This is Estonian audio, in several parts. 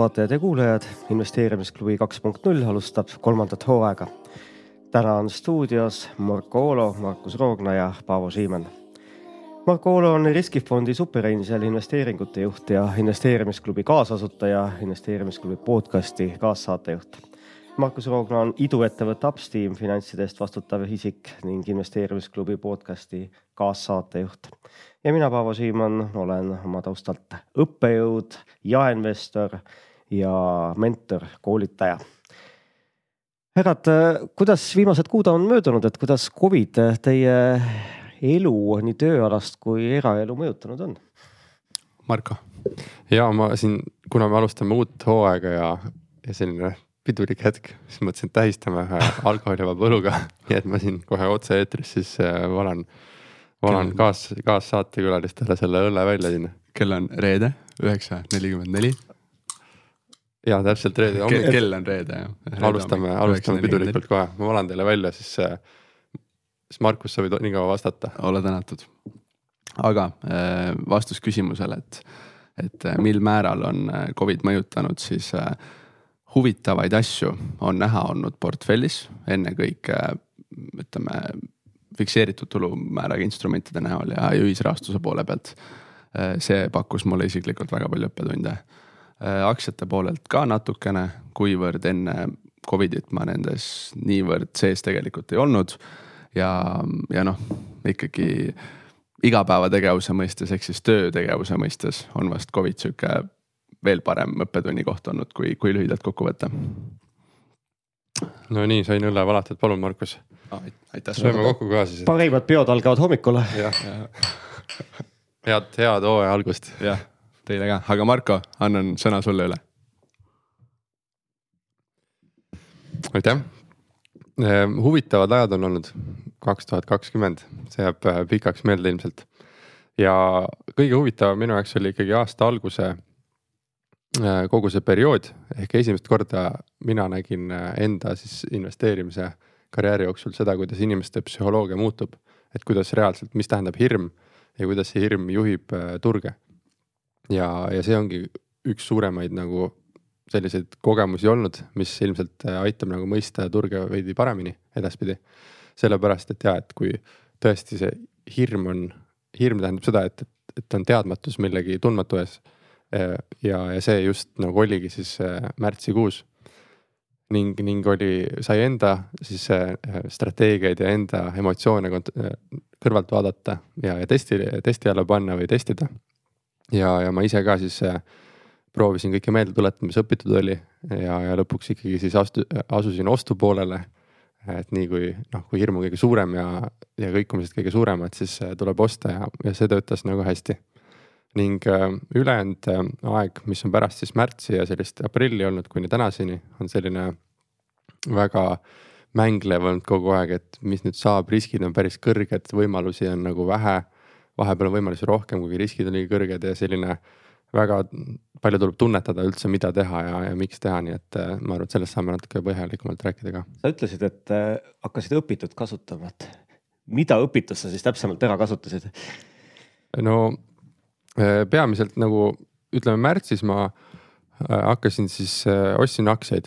vaatajad ja kuulajad, investeerimisklubi kaks punkt null alustab kolmandat hooaega. täna on stuudios Marko Oolo, Markus Roogna ja Paavo Siimann. Marko Oolo on riskifondi Superangel investeeringute juht ja investeerimisklubi kaasasutaja, investeerimisklubi podcasti kaassaatejuht Markus Roogna on iduettevõtte Upsteam finantside eest vastutav isik ning investeerimisklubi podcasti kaassaatejuht. ja mina, Paavo Siimann, olen oma taustalt õppejõud, jaeinvestor ja mentor, koolitaja. härrad, kuidas viimased kuud on möödunud, et kuidas Covid teie elu nii tööalast kui eraelu mõjutanud on? Marko. ja ma siin, kuna me alustame uut hooaega ja, ja selline pidulik hetk, siis mõtlesin, et tähistame ühe alkoholivaba õluga, nii et ma siin kohe otse-eetris siis äh, valan, valan kaas, kaassaatekülalistele selle õlle välja siin. kell on reede, üheksa nelikümmend neli. Ja täpselt reede hommik. kell on reede jah. alustame, alustame pidulikult kohe, ma valan teile välja, siis, äh, siis Markus, sa võid nii kaua vastata. ole tänatud. aga äh, vastus küsimusele, et, et mil määral on Covid mõjutanud, siis äh, huvitavaid asju on näha olnud portfellis, ennekõike ütleme fikseeritud tulumääraga instrumentide näol ja ühisrahastuse poole pealt. see pakkus mulle isiklikult väga palju õppetunde. Aktsiate poolelt ka natukene, kuivõrd enne Covidit ma nendes niivõrd sees tegelikult ei olnud. ja, ja noh, ikkagi igapäevategevuse mõistes ehk siis töötegevuse mõistes on vast Covid sihuke veel parem õppetunni koht olnud, kui, kui lühidalt kokku võtta. no nii, sain õlle valatud, palun, Markus ah,. aitäh. sööme kokku ka siis. parimad peod algavad hommikul. head, head hooaja algust. jah, teile ka, aga Marko, annan sõna sulle üle. aitäh ehm, huvitavad ajad on olnud kaks tuhat kakskümmend, see jääb äh, pikaks meelde ilmselt. ja kõige huvitavam minu jaoks oli ikkagi aasta alguse Äh, kogu see periood ehk esimest korda mina nägin äh, enda siis investeerimise karjääri jooksul seda, kuidas inimeste psühholoogia muutub. et kuidas reaalselt, mis tähendab hirm ja kuidas see hirm juhib turge. Ja, ja see ongi üks suuremaid nagu selliseid kogemusi olnud, mis ilmselt aitab nagu mõista turge veidi paremini edaspidi. sellepärast, et ja, et kui tõesti see hirm on, hirm tähendab seda, et, et, on teadmatus millegi tundmatu ees Äh, ja, ja see just nagu oligi siis äh, märtsikuus. ning, ning oli, sai enda siis äh, strateegiaid ja enda emotsioone kõrvalt vaadata ja, ja testi, testi alla panna või testida. Ja, ja ma ise ka siis proovisin kõike meelde tuletada, mis õpitud oli ja, ja lõpuks ikkagi siis astu-, asusin ostupoolele. et nii kui noh, kui hirm on kõige suurem ja, ja kõikumised kõige suuremad, siis tuleb osta ja, ja see töötas nagu hästi ning äh, ülejäänud äh, aeg, mis on pärast siis märtsi ja sellist aprilli olnud kuni tänaseni, on selline väga mänglev olnud kogu aeg, et mis nüüd saab, riskid on päris kõrged, võimalusi on nagu vähe. Vahepeal on võimalusi rohkem, kuigi riskid on liiga kõrged ja selline väga palju tuleb tunnetada üldse, mida teha ja, ja miks teha, nii et äh, ma arvan, et sellest saame natuke põhjalikumalt rääkida ka. sa ütlesid, et äh, hakkasid õpitut kasutama, et mida õpitust sa siis täpsemalt ära kasutasid? no Äh, peamiselt nagu ütleme märtsis ma hakkasin siis, ostsin aktsiaid.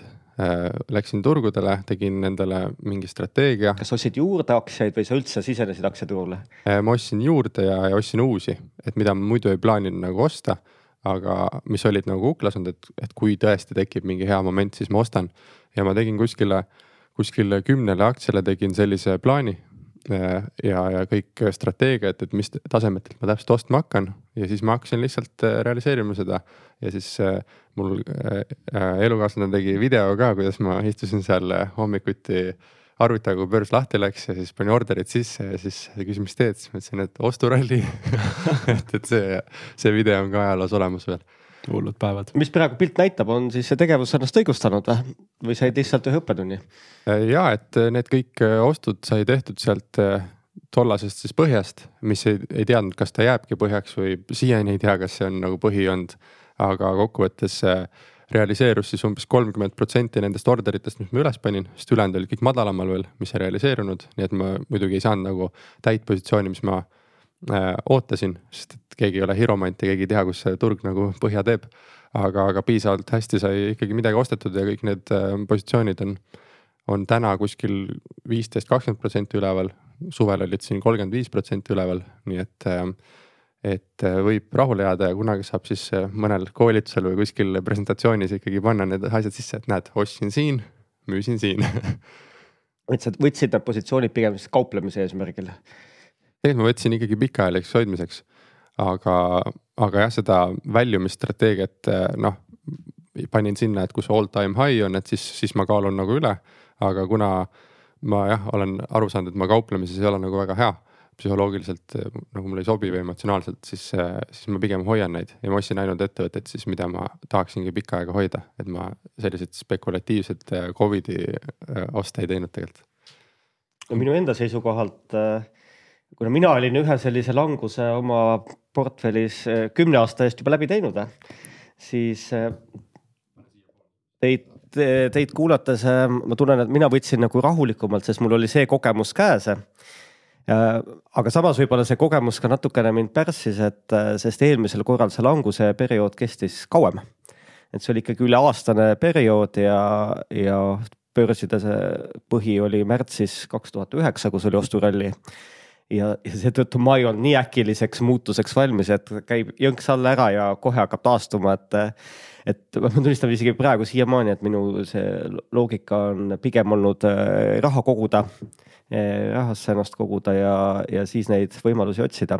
Läksin turgudele, tegin endale mingi strateegia. kas ostsid juurde aktsiaid või sa üldse sisenesid aktsiaturule? ma ostsin juurde ja, ja ostsin uusi, et mida ma muidu ei plaaninud nagu osta. aga mis olid nagu kuklas olnud, et, et kui tõesti tekib mingi hea moment, siis ma ostan. ja ma tegin kuskile, kuskile kümnele aktsiale tegin sellise plaani, ja, ja kõik strateegiad, et mis tasemetelt ma täpselt ostma hakkan. Ja siis ma hakkasin lihtsalt äh, realiseerima seda. ja siis äh, mul äh, elukaaslane tegi video ka, kuidas ma istusin seal hommikuti arvutaja, kui börs lahti läks. Ja siis panin orderid sisse ja siis küsis, mis teed, siis ma ütlesin, et osturalli et, et see, see video on ka ajaloos olemas veel hullud päevad. mis praegu pilt näitab, on siis see tegevus ennast õigustanud või, või said lihtsalt ühe õppetunni? ja et need kõik ostud sai tehtud sealt äh, tollasest siis põhjast, mis ei, ei teadnud, kas ta jääbki põhjaks või siiani ei tea, kas see on nagu põhi olnud. aga kokkuvõttes realiseerus siis umbes kolmkümmend protsenti nendest orderitest, mis ma üles panin, sest ülejäänud olid kõik madalamal veel, mis ei realiseerunud, nii et ma muidugi ei saanud nagu täit positsiooni, mis ma äh, ootasin, sest et keegi ei ole hiromant ja keegi ei tea, kus see turg nagu põhja teeb. aga, aga piisavalt hästi sai ikkagi midagi ostetud ja kõik need äh, positsioonid on, on täna kuskil viisteist, kakskümmend protsenti üleval. suvel olid siin kolmkümmend viis protsenti üleval, nii et, äh, et äh, võib rahule jääda ja kunagi saab siis mõnel koolitusel või kuskil presentatsioonis ikkagi panna need asjad sisse, et näed, ostsin siin, müüsin siin et sa võtsid need positsioonid pigem siis kauplemise eesmärgil? Tegelikult ma võtsin ikkagi pikaajaliseks hoidmiseks, aga, aga jah, seda väljumisstrateegiat noh, panin sinna, et kus all time high on, et siis, siis ma kaalun nagu üle. aga kuna ma jah, olen aru saanud, et ma kauplemises ei ole nagu väga hea psühholoogiliselt nagu mulle ei sobi või emotsionaalselt, siis, siis ma pigem hoian neid ja ma ostsin ainult ettevõtteid siis, mida ma tahaksingi pikka aega hoida, et ma selliseid spekulatiivseid Covidi oste ei teinud tegelikult. no minu enda seisukohalt, kuna mina olin ühe sellise languse oma portfellis kümne aasta eest juba läbi teinud, siis teid, teid kuulates ma tunnen, et mina võtsin nagu rahulikumalt, sest mul oli see kogemus käes aga samas võib-olla see kogemus ka natukene mind pärssis, et sest eelmisel korral see languse periood kestis kauem. et see oli ikkagi üleaastane periood ja, ja börside see põhi oli märtsis kaks tuhat üheksa, kus oli osturalli. Ja, ja seetõttu ma ei olnud nii äkiliseks muutuseks valmis, et käib jõnks alla ära ja kohe hakkab taastuma, et et ma tunnistan isegi praegu siiamaani, et minu see loogika on pigem olnud äh, raha koguda Eh, rahasse ennast koguda ja, ja siis neid võimalusi otsida.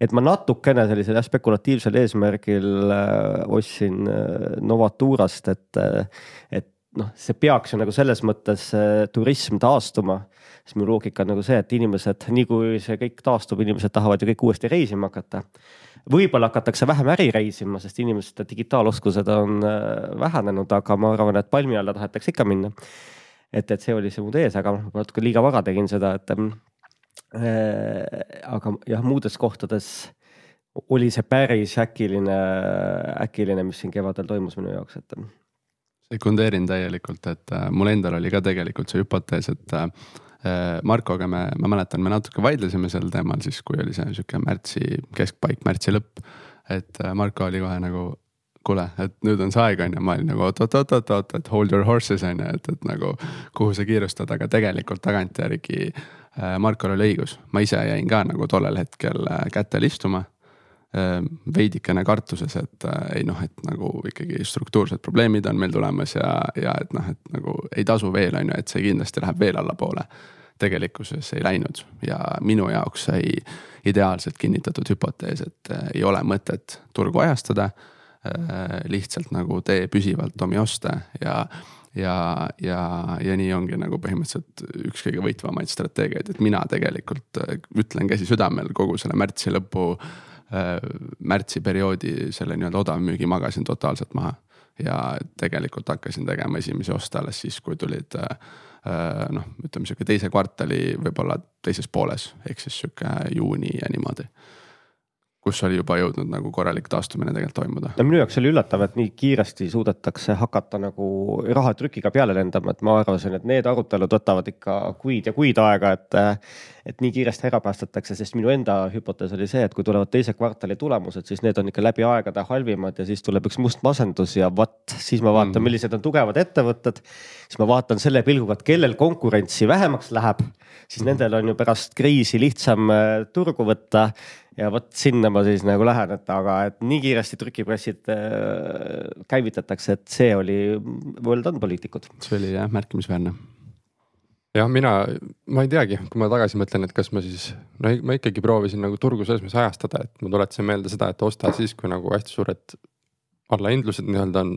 et ma natukene sellisel spekulatiivsel eesmärgil äh, ostsin äh, Novaturast, et, äh, et noh, see peaks ju nagu selles mõttes turism taastuma. Siis mu loogika on nagu see, et inimesed, nii kui see kõik taastub, inimesed tahavad ju kõik uuesti reisima hakata. võib-olla hakatakse vähem äri reisima, sest inimeste digitaaloskused on vähenenud, aga ma arvan, et palmi alla tahetakse ikka minna et, et see oli see mu ees, aga noh, ma natuke liiga vara tegin seda, et äh,. aga jah, muudes kohtades oli see päris äkiline, äkiline, mis siin kevadel toimus minu jaoks, et. sekundeerin täielikult, et äh, mul endal oli ka tegelikult see hüpotees, et äh, Markoga me, ma mäletan, me natuke vaidlesime sel teemal siis, kui oli see sihuke märtsi keskpaik, märtsi lõpp. et äh, Marko oli kohe nagu kuule, et nüüd on see aeg, on ju, ma olin nagu oot-oot-oot-oot, et hold your horses on ju, et, et nagu kuhu sa kiirustad, aga tegelikult tagantjärgi äh, Markol oli õigus, ma ise jäin ka nagu tollel hetkel äh, kätel istuma äh,. Veidikene kartuses, et äh, ei noh, et nagu ikkagi struktuursed probleemid on meil tulemas ja, ja et noh, et nagu ei tasu veel, on ju, et see kindlasti läheb veel allapoole tegelikkuses ei läinud ja minu jaoks sai ideaalselt kinnitatud hüpotees, et äh, ei ole mõtet turgu ajastada äh, lihtsalt nagu tee püsivalt omi oste ja ja, ja, ja nii ongi nagu põhimõtteliselt üks kõige võitvamaid strateegiaid, et mina tegelikult ütlen käsi südamel kogu selle märtsi lõpu äh,. Märtsi perioodi selle nii-öelda odavmüügi magasin totaalselt maha. Ja tegelikult hakkasin tegema esimesi oste alles siis, kui tulid äh, äh noh, ütleme sihuke teise kvartali võib-olla teises pooles, ehk siis sihuke juuni ja niimoodi kus oli juba jõudnud nagu korralik taastumine tegelikult toimuda. no minu jaoks oli üllatav, et nii kiiresti suudetakse hakata nagu rahatrükiga peale lendama, et ma arvasin, et need arutelud võtavad ikka kuid ja kuid aega, et. et nii kiiresti ära päästetakse, sest minu enda hüpotees oli see, et kui tulevad teise kvartali tulemused, siis need on ikka läbi aegade halvimad ja siis tuleb üks must masendus ja vot siis ma vaatan mm., millised on tugevad ettevõtted. siis ma vaatan selle pilguga, et kellel konkurentsi vähemaks läheb, siis nendel on ju pärast kriisi lihtsam äh, turgu võtta ja vot sinna ma siis nagu lähen, et aga et nii kiiresti trükipressid äh, käivitatakse, et see oli well done poliitikud. see oli jah märkimisväärne. jah, mina, ma ei teagi, kui ma tagasi mõtlen, et kas ma siis, no ma ikkagi proovisin nagu turgu selles mõttes ajastada, et ma tuletasin meelde seda, et osta siis, kui nagu hästi suured allahindlused nii-öelda on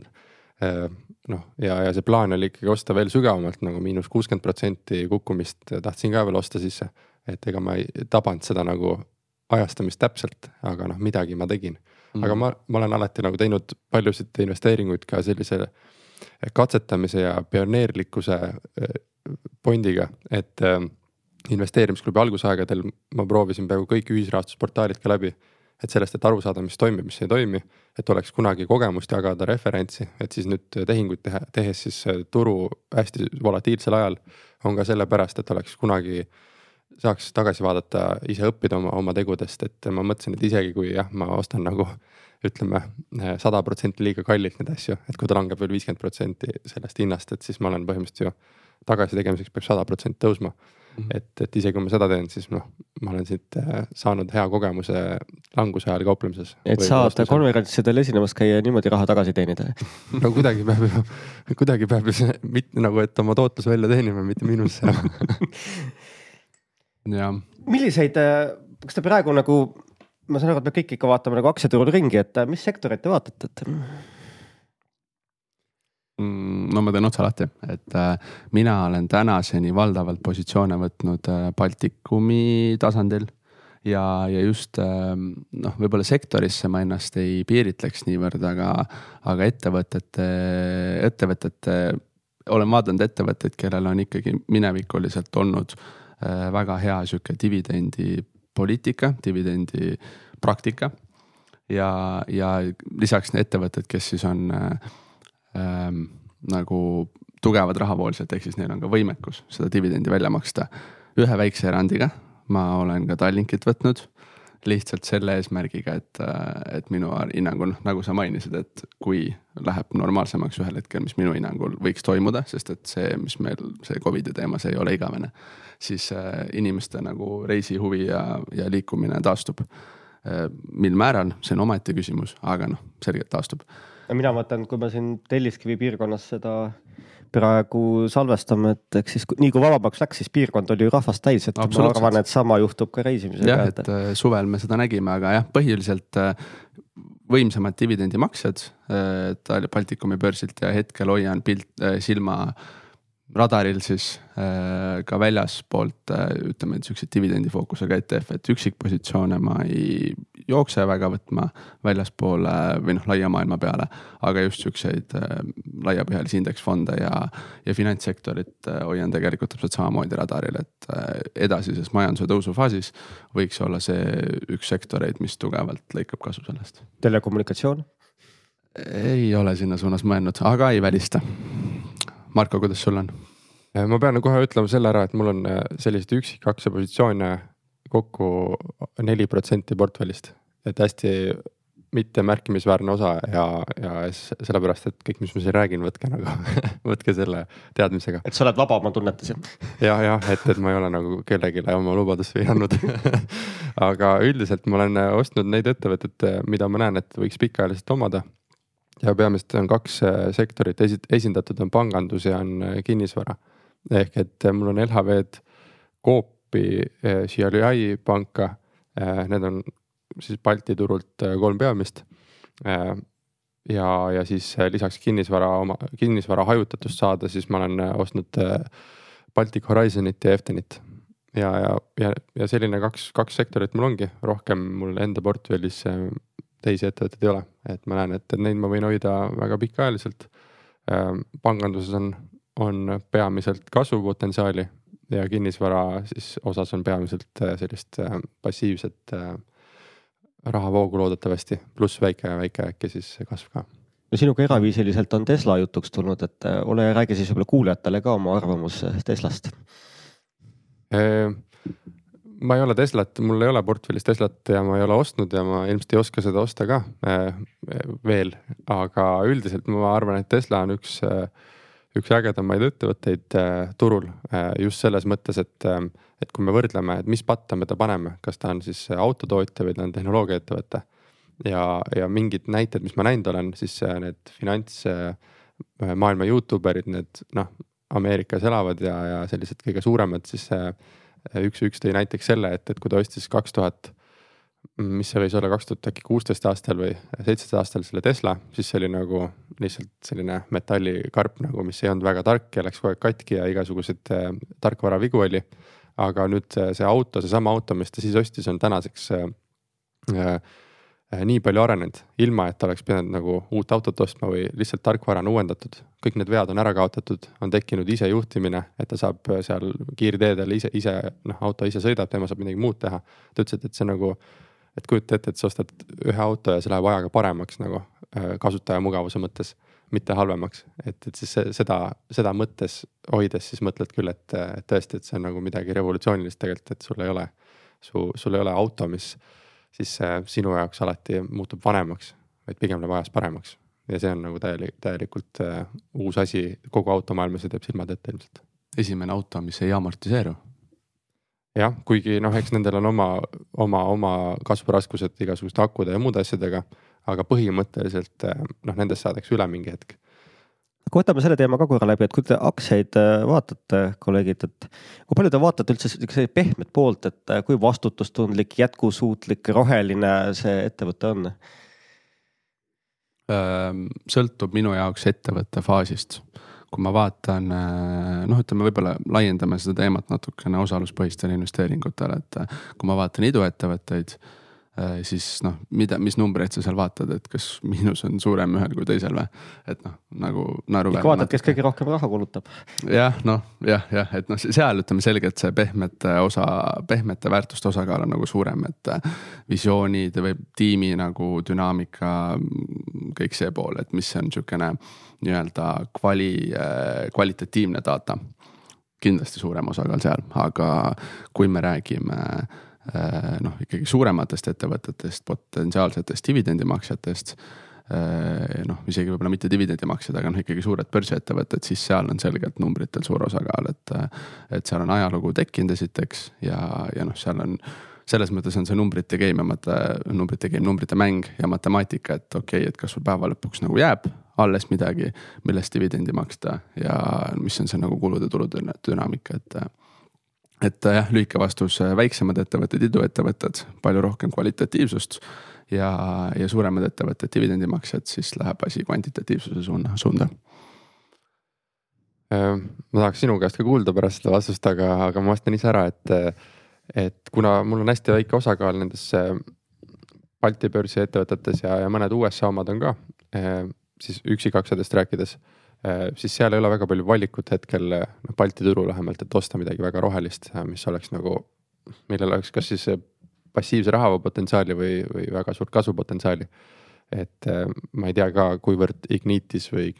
äh, noh, ja, ja see plaan oli ikkagi osta veel sügavamalt nagu miinus kuuskümmend protsenti kukkumist tahtsin ka veel osta sisse. et ega ma ei tabanud seda nagu ajastamist täpselt, aga noh, midagi ma tegin mm. aga ma, ma olen alati nagu teinud paljusid investeeringuid ka sellise katsetamise ja pioneerlikkuse äh, pondiga, et äh, investeerimisklubi algusaegadel ma proovisin peaaegu kõik ühisrahastusportaalid ka läbi. et sellest, et aru saada, mis toimib, mis ei toimi, et oleks kunagi kogemust jagada, referentsi, et siis nüüd tehinguid teha, tehes siis turu hästi volatiilsel ajal on ka sellepärast, et oleks kunagi saaks tagasi vaadata, ise õppida oma, oma tegudest, et ma mõtlesin, et isegi kui jah, ma ostan nagu ütleme sada protsenti liiga kallilt neid asju, et kui ta langeb veel viiskümmend protsenti sellest hinnast, et siis ma olen põhimõtteliselt ju tagasi tegemiseks peab sada protsenti tõusma mm. -hmm. et, et isegi kui ma seda teen, siis noh, ma olen siit äh, saanud hea kogemuse languse ajal kauplemises. et saad konverentsidel esinemas käia ja niimoodi raha tagasi teenida no kuidagi peab ju, kuidagi peab ju see mitte nagu, et oma tootluse välja teenima, mitte miinusse jah. milliseid, äh, kas te praegu nagu, ma saan aru, et me kõik ikka vaatame nagu aktsiaturul ringi, et äh, mis sektorit te vaatate, et? Mm, no ma teen otsa lahti, et äh, mina olen tänaseni valdavalt positsioone võtnud Baltikumi tasandil. ja, ja just äh, noh, võib-olla sektorisse ma ennast ei piiritleks niivõrd, aga, aga ettevõtete, ettevõtete, olen vaadanud ettevõtteid, kellel on ikkagi minevikuliselt olnud väga hea sihuke dividendipoliitika, dividendi praktika. ja, ja lisaks ettevõtted, kes siis on äh, ähm, nagu tugevad rahavooliselt, ehk siis neil on ka võimekus seda dividendi välja maksta. ühe väikse erandiga, ma olen ka Tallinkit võtnud lihtsalt selle eesmärgiga, et, et minu hinnangul, nagu sa mainisid, et kui läheb normaalsemaks ühel hetkel, mis minu hinnangul võiks toimuda, sest et see, mis meil see Covidi teema, see ei ole igavene. Siis äh, inimeste nagu reisihuvi ja, ja liikumine taastub äh,. mil määral, see on omaette küsimus, aga noh, selgelt taastub mina mõtlen, kui me siin Telliskivi piirkonnas seda praegu salvestame, et eks siis nii kui vabamaks läks, siis piirkond oli ju rahvast täis, et ma arvan, et sama juhtub ka reisimisega. jah, et äh, suvel me seda nägime, aga jah, põhiliselt võimsamad dividendimaksjad äh, Baltikumi börsilt ja hetkel hoian pilt, silma radaril siis äh, ka väljaspoolt äh, ütleme, et siukseid dividendifookusega ETF, et üksikpositsioone ma ei jookse väga võtma väljaspoole või noh, laia maailma peale. aga just siukseid äh, laiapõhjalisi indeksfonde ja, ja finantssektorit hoian tegelikult täpselt samamoodi radaril, et edasises majanduse tõusufaasis võiks olla see üks sektoreid, mis tugevalt lõikab kasu sellest. telekommunikatsioon? ei ole sinna suunas mõelnud, aga ei välista Marko, kuidas sul on? Äh, ma pean kohe ütlema selle ära, et mul on äh, selliseid üksikaktsiapositsioone kokku neli protsenti portfellist, et hästi mitte märkimisväärne osa ja, ja sellepärast, et kõik, mis ma siin räägin, võtke nagu võtke selle teadmisega. et sa oled vaba, ma tunnetasin. jah, jah, et, et ma ei ole nagu kellelegi oma lubadusi andnud aga üldiselt ma olen ostnud neid ettevõtteid, mida ma näen, et võiks pikaajaliselt omada ja peamiselt on kaks äh, sektorit esindatud, on pangandus ja on äh, kinnisvara. ehk et äh, mul on LHV-d, Coopi, Xiaoliai panka. Need on siis Balti turult kolm peamist. ja, ja siis lisaks kinnisvara oma, kinnisvara hajutatust saada, siis ma olen ostnud Baltic Horizonit ja Eftenit ja, ja, ja, ja selline kaks, kaks sektorit mul ongi, rohkem mul enda portfellis teisi ettevõtteid ei ole, et ma näen, et neid ma võin hoida väga pikaajaliselt. Ähm, panganduses on, on peamiselt kasvupotentsiaali ja kinnisvara siis osas on peamiselt äh, sellist äh, passiivset äh, rahavoogu loodetavasti, pluss väike, väike äkki siis kasv ka. No sinuga eraviisiliselt on Tesla jutuks tulnud, et ole ja räägi siis võib-olla kuulajatele ka oma arvamus Teslast ma ei ole Teslat, mul ei ole portfellis Teslat ja ma ei ole ostnud ja ma ilmselt ei oska seda osta ka äh, veel, aga üldiselt ma arvan, et Tesla on üks äh,, üks ägedamaid ettevõtteid äh, turul äh, just selles mõttes, et äh,, et kui me võrdleme, et mis patta me ta paneme, kas ta on siis autotootja või ta on tehnoloogiaettevõte. ja, ja mingid näited, mis ma näinud olen, siis äh, need finantsmaailma äh, Youtube erid, need noh, Ameerikas elavad ja, ja sellised kõige suuremad siis äh, üks, üks tõi näiteks selle, et, et kui ta ostis kaks tuhat, mis see võis olla, kaks tuhat äkki kuusteist aastal või seitseteist aastal selle Tesla, siis see oli nagu lihtsalt selline metallikarp nagu, mis ei olnud väga tark ja läks kogu aeg katki ja igasuguseid äh, tarkvaravigu oli. aga nüüd see, see auto, seesama auto, mis ta siis ostis, on tänaseks äh, äh Äh, nii palju arenenud, ilma et oleks pidanud nagu uut autot ostma või lihtsalt tarkvara on uuendatud. kõik need vead on ära kaotatud, on tekkinud isejuhtimine, et ta saab seal kiirteedel ise, ise noh, auto ise sõidab, tema saab midagi muud teha. ta ütles, et, see nagu et kujuta ette, et sa ostad ühe auto ja see läheb ajaga paremaks nagu äh, kasutaja mugavuse mõttes, mitte halvemaks, et, et siis seda, seda mõttes hoides siis mõtled küll, et tõesti, et see on nagu midagi revolutsioonilist tegelikult, et sul ei ole, su, sul ei ole auto, mis siis äh, sinu jaoks alati muutub vanemaks, vaid pigem läheb ajas paremaks. ja see on nagu täielik, täielikult uh, uus asi kogu automaailmas ja teeb silmad ette ilmselt. esimene auto, mis ei amortiseeru jah, kuigi noh, eks nendel on oma, oma, oma kasvuraskused igasuguste akude ja muude asjadega. aga põhimõtteliselt noh, nendest saadakse üle mingi hetk. Aga võtame selle teema ka korra läbi, et kui te aktsiaid äh, vaatate, kolleegid, et kui palju te vaatate üldse sellist pehmet poolt, et äh, kui vastutustundlik, jätkusuutlik, roheline see ettevõte on? sõltub minu jaoks ettevõtte faasist kui ma vaatan noh, ütleme võib-olla laiendame seda teemat natukene osaluspõhistele investeeringutele, et kui ma vaatan iduettevõtteid Äh, siis noh, mida, mis numbreid sa seal vaatad, et kas miinus on suurem ühel kui teisel või? et noh, nagu naeruväärne. ikka vaatad, kes kõige rohkem raha kulutab. jah, noh jah, jah, et noh, seal ütleme selgelt see pehmete osa, pehmete väärtuste osakaal on nagu suurem, et äh, visioonid või tiimi nagu dünaamika, kõik see pool, et mis on sihukene nii-öelda kvali, äh, kvalitatiivne data kindlasti suurem osakaal seal, aga kui me räägime äh, Äh, noh, ikkagi suurematest ettevõtetest, potentsiaalsetest dividendimaksjatest. Äh, noh, isegi võib-olla mitte dividendimaksjad, aga noh, ikkagi suured börsiettevõtted, siis seal on selgelt numbritel suur osakaal, et. et seal on ajalugu tekkinud esiteks ja, ja noh, seal on selles mõttes on see numbrite game ja mate, numbrite game, numbrite mäng ja matemaatika, et okei okay,, et kas sul päeva lõpuks nagu jääb alles midagi, millest dividendi maksta ja mis on see nagu kulude-tulude dünaamika, et et äh, jah, lühike vastus, äh, väiksemad ettevõtted, iduettevõtted, palju rohkem kvalitatiivsust. ja, ja suuremad ettevõtted, dividendimaksjad, siis läheb asi kvantitatiivsuse suuna, suunda. Äh, ma tahaks sinu käest ka kuulda pärast seda vastust, aga, aga ma vastan ise ära, et, et kuna mul on hästi väike osakaal nendes Balti börsi ettevõtetes ja, ja mõned USA omad on ka, siis üksikaktsiatest rääkides Äh, siis seal ei ole väga palju valikut hetkel noh, Balti turul vähemalt, et osta midagi väga rohelist, äh, mis oleks nagu, millel oleks kas siis passiivse rahava potentsiaali või, või väga suurt kasvupotentsiaali. et äh, ma ei tea ka, kuivõrd Ignitis või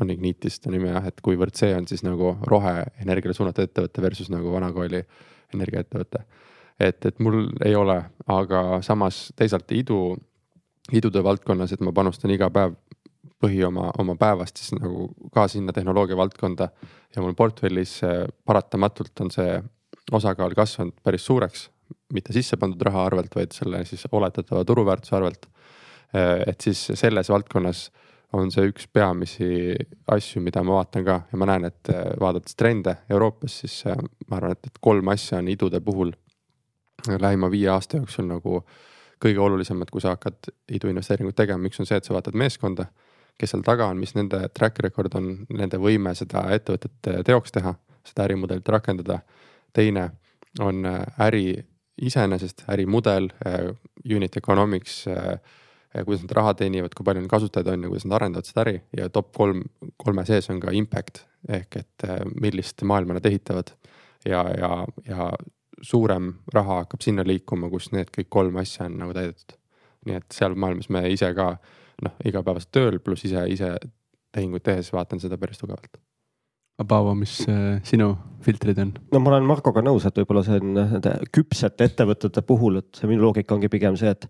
on Ignitis ta nimi jah, et kuivõrd see on siis nagu roheenergiale suunatud ettevõte versus nagu vanakooli energiaettevõte. et, et mul ei ole, aga samas teisalt idu, idude valdkonnas, et ma panustan iga päev põhi oma, oma päevast siis nagu ka sinna tehnoloogia valdkonda. ja mul portfellis paratamatult on see osakaal kasvanud päris suureks, mitte sisse pandud raha arvelt, vaid selle siis oletatava turuväärtuse arvelt. et siis selles valdkonnas on see üks peamisi asju, mida ma vaatan ka ja ma näen, et vaadates trende Euroopas, siis ma arvan, et, et kolm asja on idude puhul lähima viie aasta jooksul nagu kõige olulisemad, kui sa hakkad iduinvesteeringut tegema, üks on see, et sa vaatad meeskonda kes seal taga on, mis nende track record on, nende võime seda ettevõtet äh, teoks teha, seda ärimudelit rakendada. teine on äh, äri iseenesest, ärimudel, äh, unit economics, kuidas nad raha teenivad, kui palju neil kasutajaid on ja kuidas nad arendavad seda äri ja top kolm, kolme sees on ka impact ehk et millist maailma nad ehitavad. ja, ja, ja suurem raha hakkab sinna liikuma, kus need kõik kolm asja on nagu täidetud. nii et seal maailmas me ise ka noh, igapäevaselt tööl, pluss ise, ise tehinguid tehes vaatan seda päris tugevalt. Paavo, mis äh, sinu filtrid on? no ma olen Markoga nõus, et võib-olla see on nende küpsete ettevõtete puhul, et see minu loogika ongi pigem see, et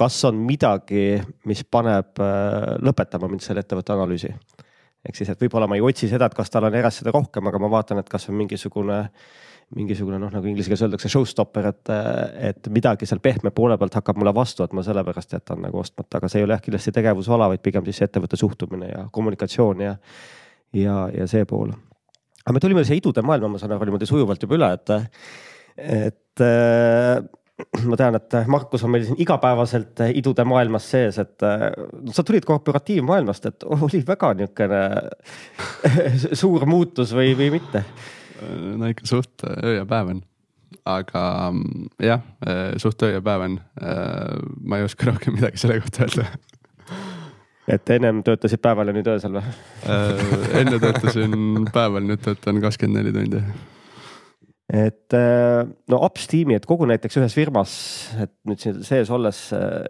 kas on midagi, mis paneb äh, lõpetama mind selle ettevõtte analüüsi. ehk siis, et võib-olla ma ei otsi seda, et kas tal on erassida rohkem, aga ma vaatan, et kas on mingisugune äh, mingisugune noh, nagu inglise keeles öeldakse showstopper, et, et midagi seal pehme poole pealt hakkab mulle vastu, et ma sellepärast jätan nagu ostmata, aga see ei ole jah kindlasti tegevusala, vaid pigem siis ettevõtte suhtumine ja kommunikatsioon ja, ja, ja see pool. aga me tulime siia idude maailma, ma saan aru, niimoodi sujuvalt juba üle, et, et ma tean, et Markus on meil siin igapäevaselt idude maailmas sees, et no, sa tulid korporatiivmaailmast, et oli väga niisugune suur muutus või, või mitte no ikka suht öö ja päev on. aga mm, jah, suht öö ja päev on. Ma ei oska rohkem midagi selle kohta öelda et ennem töötasid päeval ja nüüd öösel või enne töötasin päeval, nüüd töötan kakskümmend neli tundi. Et äh, no ops tiimi, et kogu näiteks ühes firmas, et nüüd siin sees olles äh,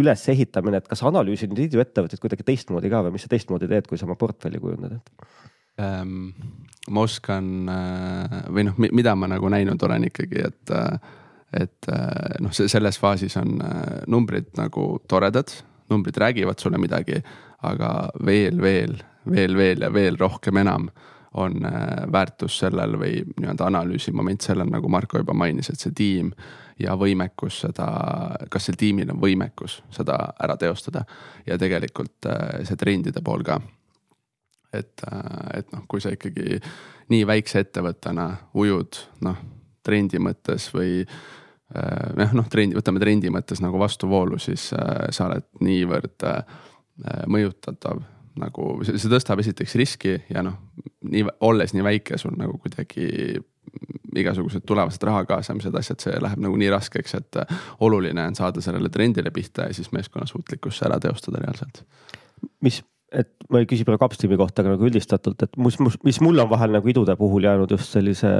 ülesehitamine, et kas analüüsid neid iduettevõtteid kuidagi teistmoodi ka või mis sa teistmoodi teed, kui sa oma portfelli kujundad, ähm,? ma oskan või noh, mida ma nagu näinud olen ikkagi, et, et noh, selles faasis on numbrid nagu toredad, numbrid räägivad sulle midagi, aga veel, veel, veel, veel ja veel rohkem enam on äh, väärtus sellel või nii-öelda analüüsi moment sellel, nagu Marko juba mainis, et see tiim ja võimekus seda, kas sel tiimil on võimekus seda ära teostada ja tegelikult äh, see trendide pool ka. et, äh, et noh, kui sa ikkagi nii väikse ettevõttena ujud noh, trendi mõttes või jah, noh trendi, võtame trendi mõttes nagu vastuvoolu, siis sa oled niivõrd mõjutatav nagu see, tõstab esiteks riski ja noh, nii olles nii väike, sul nagu kuidagi igasugused tulevased raha kaasamised, asjad, see läheb nagu nii raskeks, et oluline on saada sellele trendile pihta ja siis meeskonna suutlikkus ära teostada reaalselt. mis, et ma ei küsi praegu upstream'i kohta, aga nagu üldistatult, et mis, mis mul on vahel nagu idude puhul jäänud just sellise,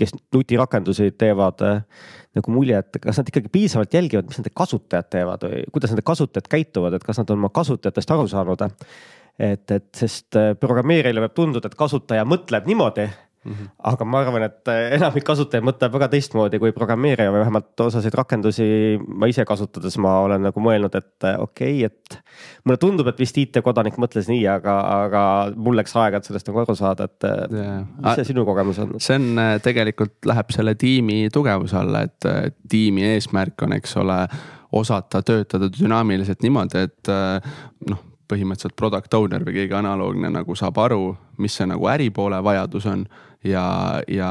kes nutirakendusi teevad nagu mulje, et kas nad ikkagi piisavalt jälgivad, mis nende kasutajad teevad või kuidas nende kasutajad käituvad, et kas nad on oma kasutajatest aru saanud et, et sest äh, programmeerijale võib tunduda, et kasutaja mõtleb niimoodi Mm -hmm. aga ma arvan, et äh, enamik kasutajaid mõtleb väga teistmoodi kui programmeerija või vähemalt osasid rakendusi ma ise kasutades ma olen nagu mõelnud, et äh, okei okay,, et. mulle tundub, et vist IT-kodanik mõtles nii, aga, aga mul läks aega, et sellest nagu aru saada, et yeah. mis see sinu kogemus on? see on tegelikult läheb selle tiimi tugevuse alla, et tiimi eesmärk on, eks ole osata töötada dünaamiliselt niimoodi, et noh, põhimõtteliselt product owner või keegi analoogne nagu saab aru, mis see nagu äripoole vajadus on. ja, ja,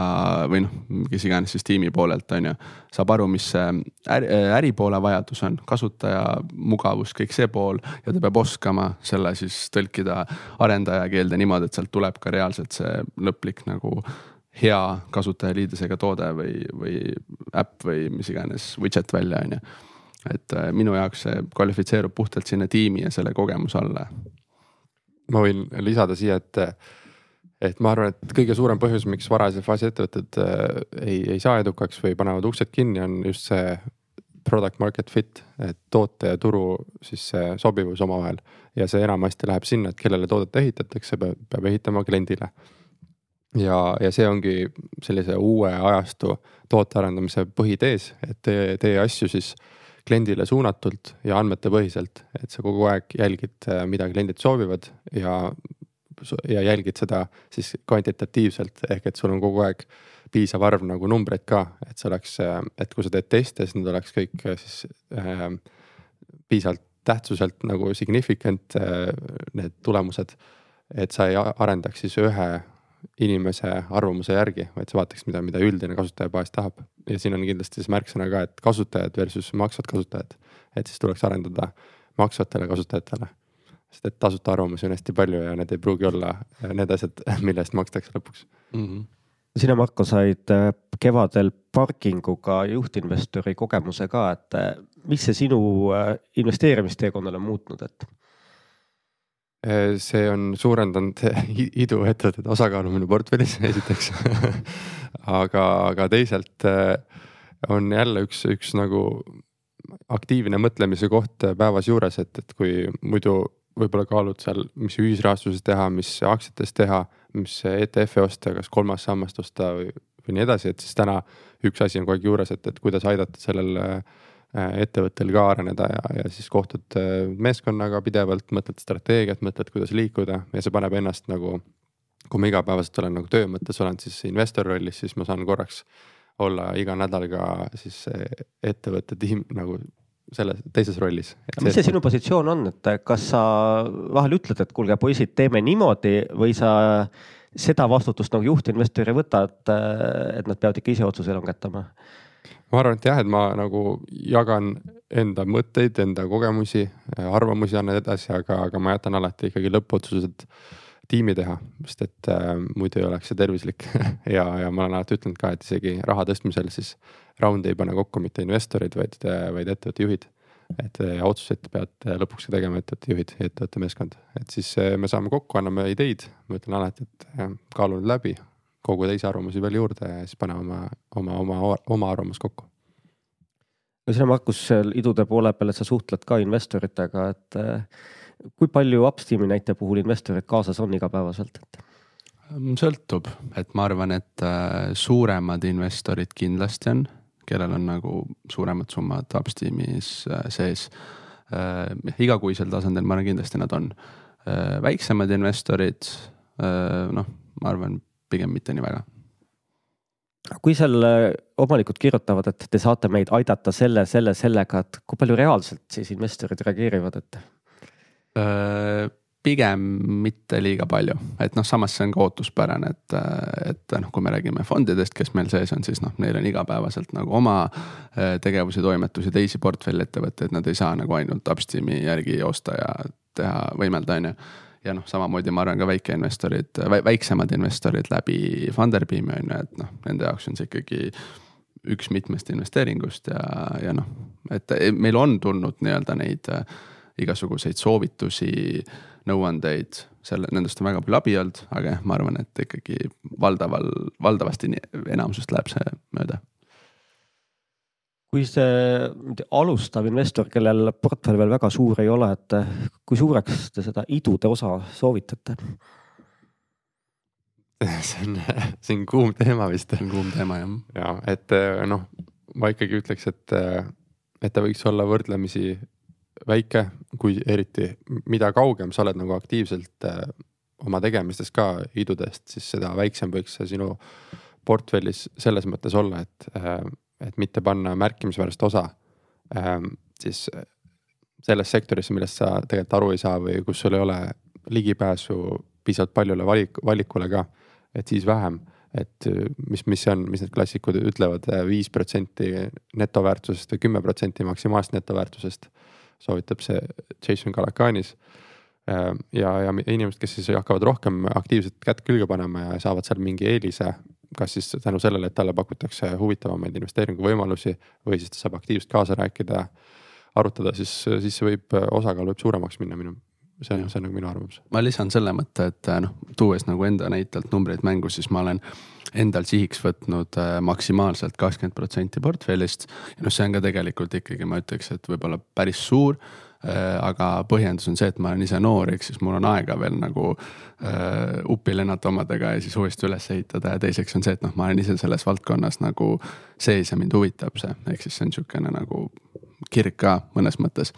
või noh, kes iganes siis tiimi poolelt on ju, saab aru, mis see äri, äripoole vajadus on, kasutaja mugavus, kõik see pool. ja ta peab oskama selle siis tõlkida arendaja keelde niimoodi, et sealt tuleb ka reaalselt see lõplik nagu hea kasutajaliidesega toode või, või äpp või mis iganes widget välja, on ju et äh, minu jaoks see kvalifitseerub puhtalt sinna tiimi ja selle kogemuse alla. ma võin lisada siia, et, et ma arvan, et kõige suurem põhjus, miks varase faasi ettevõtted äh, ei, ei saa edukaks või panevad uksed kinni, on just see product market fit, et toote ja turu siis see sobivus omavahel. ja see enamasti läheb sinna, et kellele toodet ehitatakse, peab, ehitama kliendile. ja, ja see ongi sellise uue ajastu toote arendamise põhitees, et tee, tee asju siis kliendile suunatult ja andmetepõhiselt, et sa kogu aeg jälgid, äh, mida kliendid soovivad ja, ja jälgid seda siis kvantitatiivselt, ehk et sul on kogu aeg piisav arv nagu numbreid ka, et see oleks, äh, et kui sa teed teste, siis need oleks kõik äh, siis äh, piisavalt tähtsuselt nagu significant äh, need tulemused. et sa ei arendaks siis ühe inimese arvamuse järgi, vaid sa vaataks, mida, mida üldine kasutajabaas tahab. ja siin on kindlasti siis märksõna ka, et kasutajad versus maksvad kasutajad. et siis tuleks arendada maksvatele kasutajatele. sest et tasuta arvamusi on hästi palju ja need ei pruugi olla need asjad, mille eest makstakse lõpuks mm. -hmm sina, Marko, said äh, kevadel parkinguga juhtinvestori kogemuse ka, et äh, mis see sinu investeerimisteekonnal on muutnud, et? Äh, see on suurendanud iduettevõtete osakaalu minu portfellis, esiteks. Aga, aga teisalt äh, on jälle üks, üks nagu aktiivne mõtlemise koht päevas juures, et, et kui muidu võib-olla kaalud seal, mis ühisrahastuses teha, mis aktsiates teha, mis ETF-e osta, kas kolmas sammast osta või, või nii edasi, et siis täna üks asi on kogu aeg juures, et, et kuidas aidata sellel äh, Äh, ettevõttel ka areneda ja, ja siis kohtud äh, meeskonnaga pidevalt, mõtled strateegiat, mõtled, kuidas liikuda ja see paneb ennast nagu. kui ma igapäevaselt olen nagu töö mõttes olen siis investor rollis, siis ma saan korraks olla iga nädal ka siis ettevõtte tiim nagu selles teises rollis. mis see sinu positsioon on, et kas sa vahel ütled, et kuulge poisid, teeme niimoodi või sa seda vastutust nagu juhtinvestor ei võta, et, et nad peavad ikka ise otsuse langetama? Ma arvan, et jah, et ma nagu jagan enda mõtteid, enda kogemusi, arvamusi annan edasi, aga, aga ma jätan alati ikkagi lõppotsused tiimi teha, sest et äh, muidu ei oleks see tervislik. Ja, ja ma olen alati ütelnud ka, et isegi raha tõstmisel siis raundi ei pane kokku mitte investorid, vaid, vaid ettevõtte juhid. et ja otsuseid peavad lõpuks ka tegema ettevõtte juhid ja ettevõtte meeskond, et siis äh, me saame kokku, anname ideid, ma ütlen alati, et kaalu nüüd läbi, koguda ise arvamusi veel juurde ja siis paneme oma, oma, oma, oma arvamus kokku. no sina, Markus, seal idude poole peal, et sa suhtled ka investoritega, et äh, kui palju Upsteami näite puhul investorid kaasas on igapäevaselt, et? sõltub, et ma arvan, et äh, suuremad investorid kindlasti on, kellel on nagu suuremad summad Upsteamis äh, sees. igakuisel tasandil ma arvan, kindlasti nad on. väiksemad investorid, noh, ma arvan, pigem mitte nii väga. Kui seal omanikud kirjutavad, et te saate meid aidata selle, selle, sellega, et kui palju reaalselt siis investorid reageerivad, et? Äh, pigem mitte liiga palju, et noh, samas see on ka ootuspärane, et, et noh, kui me räägime fondidest, kes meil sees on, siis noh, neil on igapäevaselt nagu oma äh, tegevusi, toimetusi, teisi portfelliettevõtteid, nad ei saa nagu ainult upstream'i järgi joosta ja teha, võimelda, on ju ja noh, samamoodi ma arvan ka väikeinvestorid, väiksemad investorid läbi Funderbeami on ju, et noh, nende jaoks on see ikkagi üks mitmest investeeringust ja, ja noh, et meil on tulnud nii-öelda neid äh, igasuguseid soovitusi, nõuandeid, selle, nendest on väga palju abi olnud, aga jah, ma arvan, et ikkagi valdaval, valdavasti enamusest läheb see mööda kui see alustav investor, kellel portfell veel väga suur ei ole, et kui suureks te seda idude osa soovitate? see on, see on kuum teema vist. kuum teema jah. ja et noh, ma ikkagi ütleks, et, et ta võiks olla võrdlemisi väike, kui eriti, mida kaugem sa oled nagu aktiivselt oma tegemistes ka idudest, siis seda väiksem võiks see sinu portfellis selles mõttes olla, et et mitte panna märkimisväärset osa ähm, siis äh, selles sektorisse, millest sa tegelikult aru ei saa või kus sul ei ole ligipääsu piisavalt paljule valik, valikule ka. et siis vähem, et äh, mis, mis see on, mis need klassikud ütlevad, äh, viis protsenti netoväärtusest või kümme protsenti maksimaalsest netoväärtusest. soovitab see Jason Kalakanis. Ähm, ja, ja inimesed, kes siis hakkavad rohkem aktiivselt kätt külge panema ja saavad seal mingi eelise kas siis tänu sellele, et talle pakutakse huvitavamaid investeeringuvõimalusi või siis ta saab aktiivselt kaasa rääkida, arutada, siis, siis see võib, osakaal võib suuremaks minna minu see on, see on nagu minu arvamus. ma lisan selle mõtte, et noh, tuues nagu enda näitelt numbreid mängu, siis ma olen endal sihiks võtnud äh, maksimaalselt kakskümmend protsenti portfellist. noh, see on ka tegelikult ikkagi, ma ütleks, et võib-olla päris suur Äh, aga põhjendus on see, et ma olen ise noor, ehk siis mul on aega veel nagu äh, uppi lennata omadega ja siis uuesti üles ehitada. Ja teiseks on see, et noh, ma olen ise selles valdkonnas nagu sees ja mind huvitab see, ehk siis see on sihukene nagu kirg ka mõnes mõttes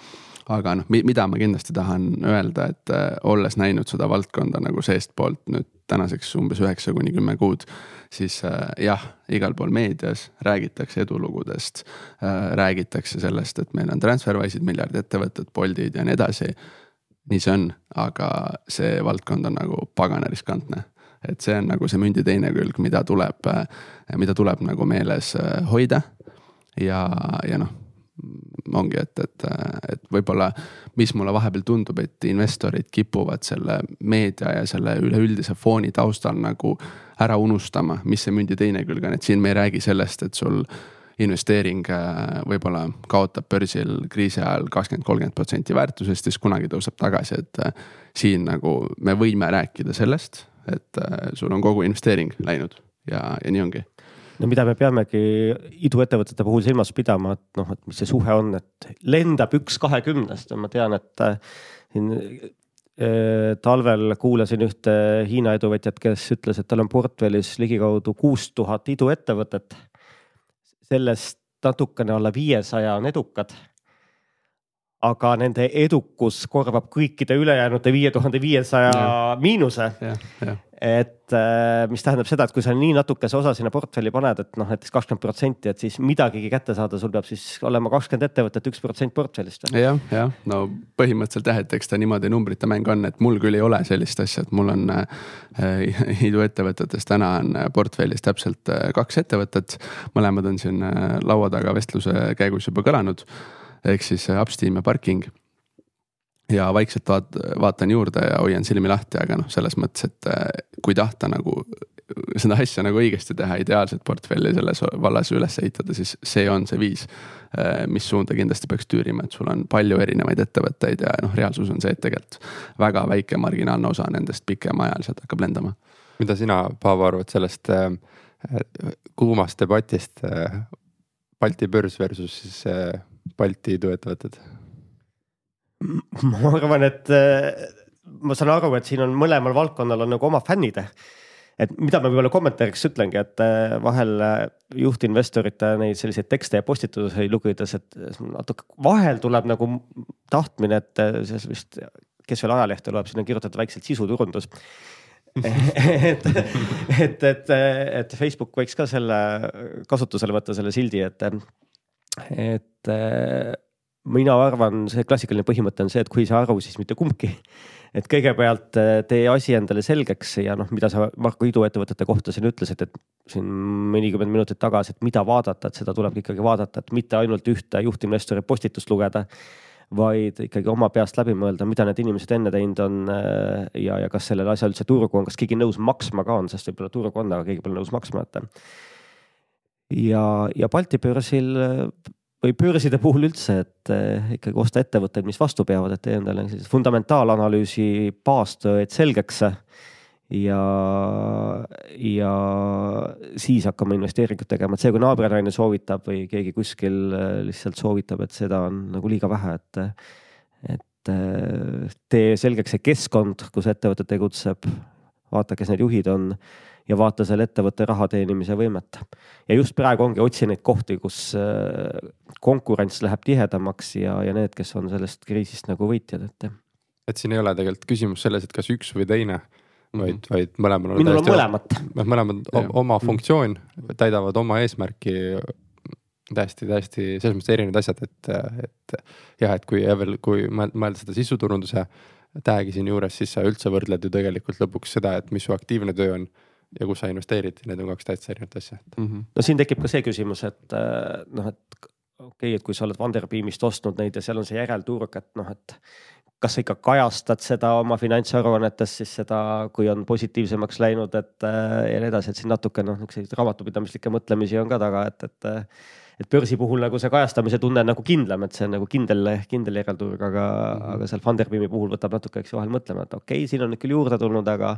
aga noh, mida ma kindlasti tahan öelda, et äh, olles näinud seda valdkonda nagu seestpoolt nüüd tänaseks umbes üheksa kuni kümme kuud, siis äh, jah, igal pool meedias räägitakse edulugudest äh,. räägitakse sellest, et meil on Transferwise'id, miljard ettevõtet, Boltid ja nii edasi. nii see on, aga see valdkond on nagu pagana riskantne et see on nagu see mündi teine külg, mida tuleb, mida tuleb nagu meeles hoida. ja, ja noh, ongi, et, et, et võib-olla, mis mulle vahepeal tundub, et investorid kipuvad selle meedia ja selle üleüldise fooni taustal nagu ära unustama, mis see mündi teine külg on, et siin me ei räägi sellest, et sul investeering äh, võib-olla kaotab börsil kriisi ajal kakskümmend, kolmkümmend protsenti väärtusest, siis kunagi tõuseb tagasi, et äh, siin nagu me võime rääkida sellest, et äh, sul on kogu investeering läinud. Ja, ja nii ongi no mida me peamegi iduettevõtete puhul silmas pidama, et noh, et mis see suhe on, et lendab üks kahekümnest ja ma tean, et äh, siin äh, talvel kuulasin ühte Hiina iduvõtjat, kes ütles, et tal on portfellis ligikaudu kuus tuhat iduettevõtet. sellest natukene alla viiesaja on edukad aga nende edukus korvab kõikide ülejäänute viie tuhande viiesaja miinuse. et äh, mis tähendab seda, et kui sa nii natukese osa sinna portfelli paned, et noh, näiteks kakskümmend protsenti, et siis midagigi kätte saada, sul peab siis olema kakskümmend ettevõtet, üks protsent portfellist. jah, jah, no põhimõtteliselt jah, et eks ta niimoodi numbrite mäng on, et mul küll ei ole sellist asja, et mul on äh, iduettevõtetest täna on portfellis täpselt äh, kaks ettevõtet. mõlemad on siin äh, laua taga vestluse käigus juba kõlanud ehk siis upstream ja parking. ja vaikselt vaat-, vaatan juurde ja hoian silmi lahti, aga noh, selles mõttes, et äh, kui tahta nagu seda asja nagu õigesti teha, ideaalset portfelli selles vallas üles ehitada, siis see on see viis. Äh, mis suunda kindlasti peaks tüürima, et sul on palju erinevaid ettevõtteid ja noh, reaalsus on see, et tegelikult väga väike marginaalne osa nendest pikemaajaliselt hakkab lendama mida sina, Paavo, arvad sellest äh, kuumast debatist äh, Balti börs versus siis äh, Balti iduettevõtted? ma arvan, et äh, ma saan aru, et siin on mõlemal valdkonnal on nagu oma fännid et mida ma võib-olla kommentaariks ütlengi, et äh, vahel äh, juhtinvestorite neid selliseid tekste ja postitusi lugedes, et natuke vahel tuleb nagu tahtmine, et selles vist, kes veel ajalehte loeb, siin on kirjutatud väikselt sisuturundus et, et, et, et Facebook võiks ka selle kasutusele võtta, selle sildi, et, et mina arvan, see klassikaline põhimõte on see, et kui saa aru, siis mitte kumbki. et kõigepealt äh, tee asi endale selgeks ja noh, mida sa Marko iduettevõtete kohta siin ütlesid, et siin mõnikümmend minutit tagasi, et mida vaadata, et seda tulebki ikkagi vaadata, et mitte ainult ühte juhtinvestori postitust lugeda vaid ikkagi oma peast läbi mõelda, mida need inimesed enne teinud on äh, ja, ja kas sellel asjal üldse turgu on, kas keegi nõus maksma ka on, sest võib-olla turg on, aga keegi pole nõus maksma, et. Ja, ja Balti börsil või börside puhul üldse, et eh, ikkagi osta ettevõtteid, mis vastu peavad, et tee endale sellise fundamentaalanalüüsi baastööd selgeks. ja, ja siis hakkama investeeringut tegema, et see, kui naabrinaine soovitab või keegi kuskil eh, lihtsalt soovitab, et seda on nagu liiga vähe, et. et eh, tee selgeks see keskkond, kus ettevõte tegutseb, vaata, kes need juhid on ja vaata selle ettevõtte raha teenimise võimet. ja just praegu ongi, otsi neid kohti, kus äh, konkurents läheb tihedamaks ja, ja need, kes on sellest kriisist nagu võitjad, et. et siin ei ole tegelikult küsimus selles, et kas üks või teine, vaid -hmm. vaid mõlemal on. minul on mõlemat. mõlemad oma funktsioon, täidavad oma eesmärki täiesti, täiesti selles mõttes erinevad asjad, et, et jah, et kui Evel, kui mõelda seda sisuturunduse tag'i siin juures, siis sa üldse võrdled ju tegelikult lõpuks seda, et mis su aktiivne töö on ja kus sa investeerid, need on kaks täitsa erinevat asja mm. -hmm. no siin tekib ka see küsimus, et äh, noh, et okei okay,, et kui sa oled Funderbeamist ostnud neid ja seal on see järelturg, et noh, et kas sa ikka kajastad seda oma finantsaruannetes siis seda, kui on positiivsemaks läinud, et äh, ja nii edasi, et siin natuke noh, niisuguseid raamatupidamislikke mõtlemisi on ka taga, et, et et börsi puhul nagu see kajastamise tunne on nagu kindlam, et see on nagu kindel, kindel järelturg, aga mm, -hmm. aga seal Funderbeami puhul võtab natuke, eks ju, vahel mõtlema, et okei okay,, siin on nüüd küll juurde tulnud, aga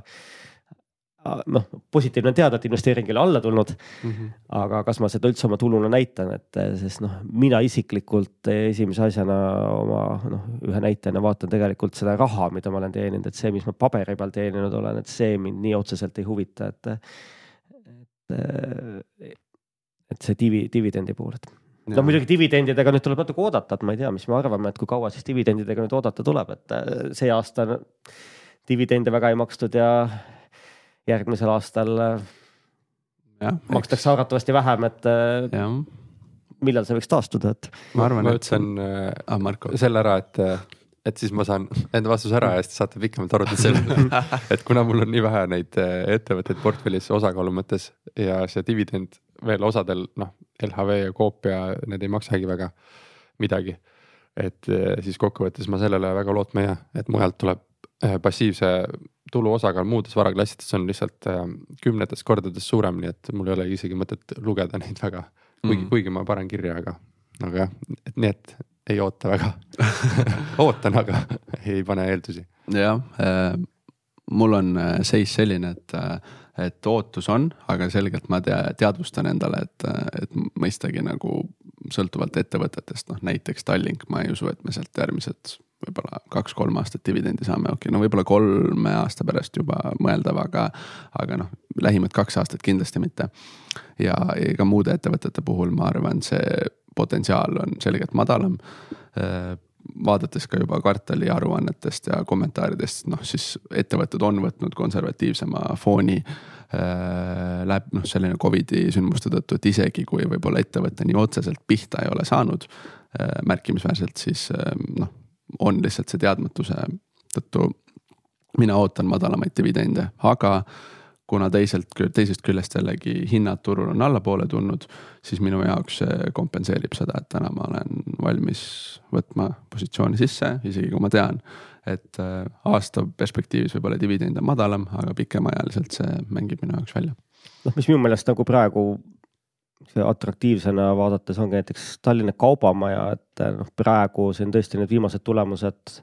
noh, positiivne on teada, et investeering ei ole alla tulnud mm. -hmm. aga kas ma seda üldse oma tuluna näitan, et sest noh, mina isiklikult esimese asjana oma noh, ühe näitena vaatan tegelikult seda raha, mida ma olen teeninud, et see, mis ma paberi peal teeninud olen, et see mind nii otseselt ei huvita, et. et, et see divi, dividendi pool, et no muidugi dividendidega nüüd tuleb natuke oodata, et ma ei tea, mis me arvame, et kui kaua siis dividendidega nüüd oodata tuleb, et see aasta dividende väga ei makstud ja järgmisel aastal äh, ja, makstakse arvatavasti vähem, et äh, ja. millal see võiks taastuda, et. ma arvan, et see on äh, ah, selle ära, et, et siis ma saan enda vastuse ära ja siis saate pikemalt arutada selle et kuna mul on nii vähe neid ettevõtteid portfellis osakaalu mõttes ja see dividend veel osadel noh, LHV ja Coop ja need ei maksagi väga midagi. et siis kokkuvõttes ma sellele väga lootma ei jää, et mujalt tuleb passiivse tulu osakaal muudes varaklassides on lihtsalt äh, kümnetes kordades suurem, nii et mul ei ole isegi mõtet lugeda neid väga. kuigi mm., kuigi ma panen kirja, aga, aga jah, et nii, et ei oota väga ootan, aga ei pane eeldusi. jah äh,, mul on äh, seis selline, et äh, et ootus on, aga selgelt ma tea, teadvustan endale, et, et mõistagi nagu sõltuvalt ettevõtetest, noh näiteks Tallink, ma ei usu, et me sealt järgmised võib-olla kaks-kolm aastat dividendi saame, okei okay,, no võib-olla kolme aasta pärast juba mõeldav, aga, aga noh, lähimad kaks aastat kindlasti mitte. ja ka muude ettevõtete puhul ma arvan, see potentsiaal on selgelt madalam vaadates ka juba kvartali aruannetest ja kommentaaridest, noh siis ettevõtted on võtnud konservatiivsema fooni äh,. Läheb noh, selline Covidi sündmuste tõttu, et isegi kui võib-olla ettevõte nii otseselt pihta ei ole saanud äh, märkimisväärselt, siis äh, noh on lihtsalt see teadmatuse tõttu. mina ootan madalamaid dividende, aga kuna teiselt, teisest küljest jällegi hinnad turul on allapoole tulnud, siis minu jaoks see kompenseerib seda, et täna ma olen valmis võtma positsiooni sisse, isegi kui ma tean, et äh, aasta perspektiivis võib-olla dividend on madalam, aga pikemaajaliselt see mängib minu jaoks välja. noh, mis minu meelest nagu praegu atraktiivsena vaadates ongi näiteks Tallinna Kaubamaja, et noh, praegu siin tõesti need viimased tulemused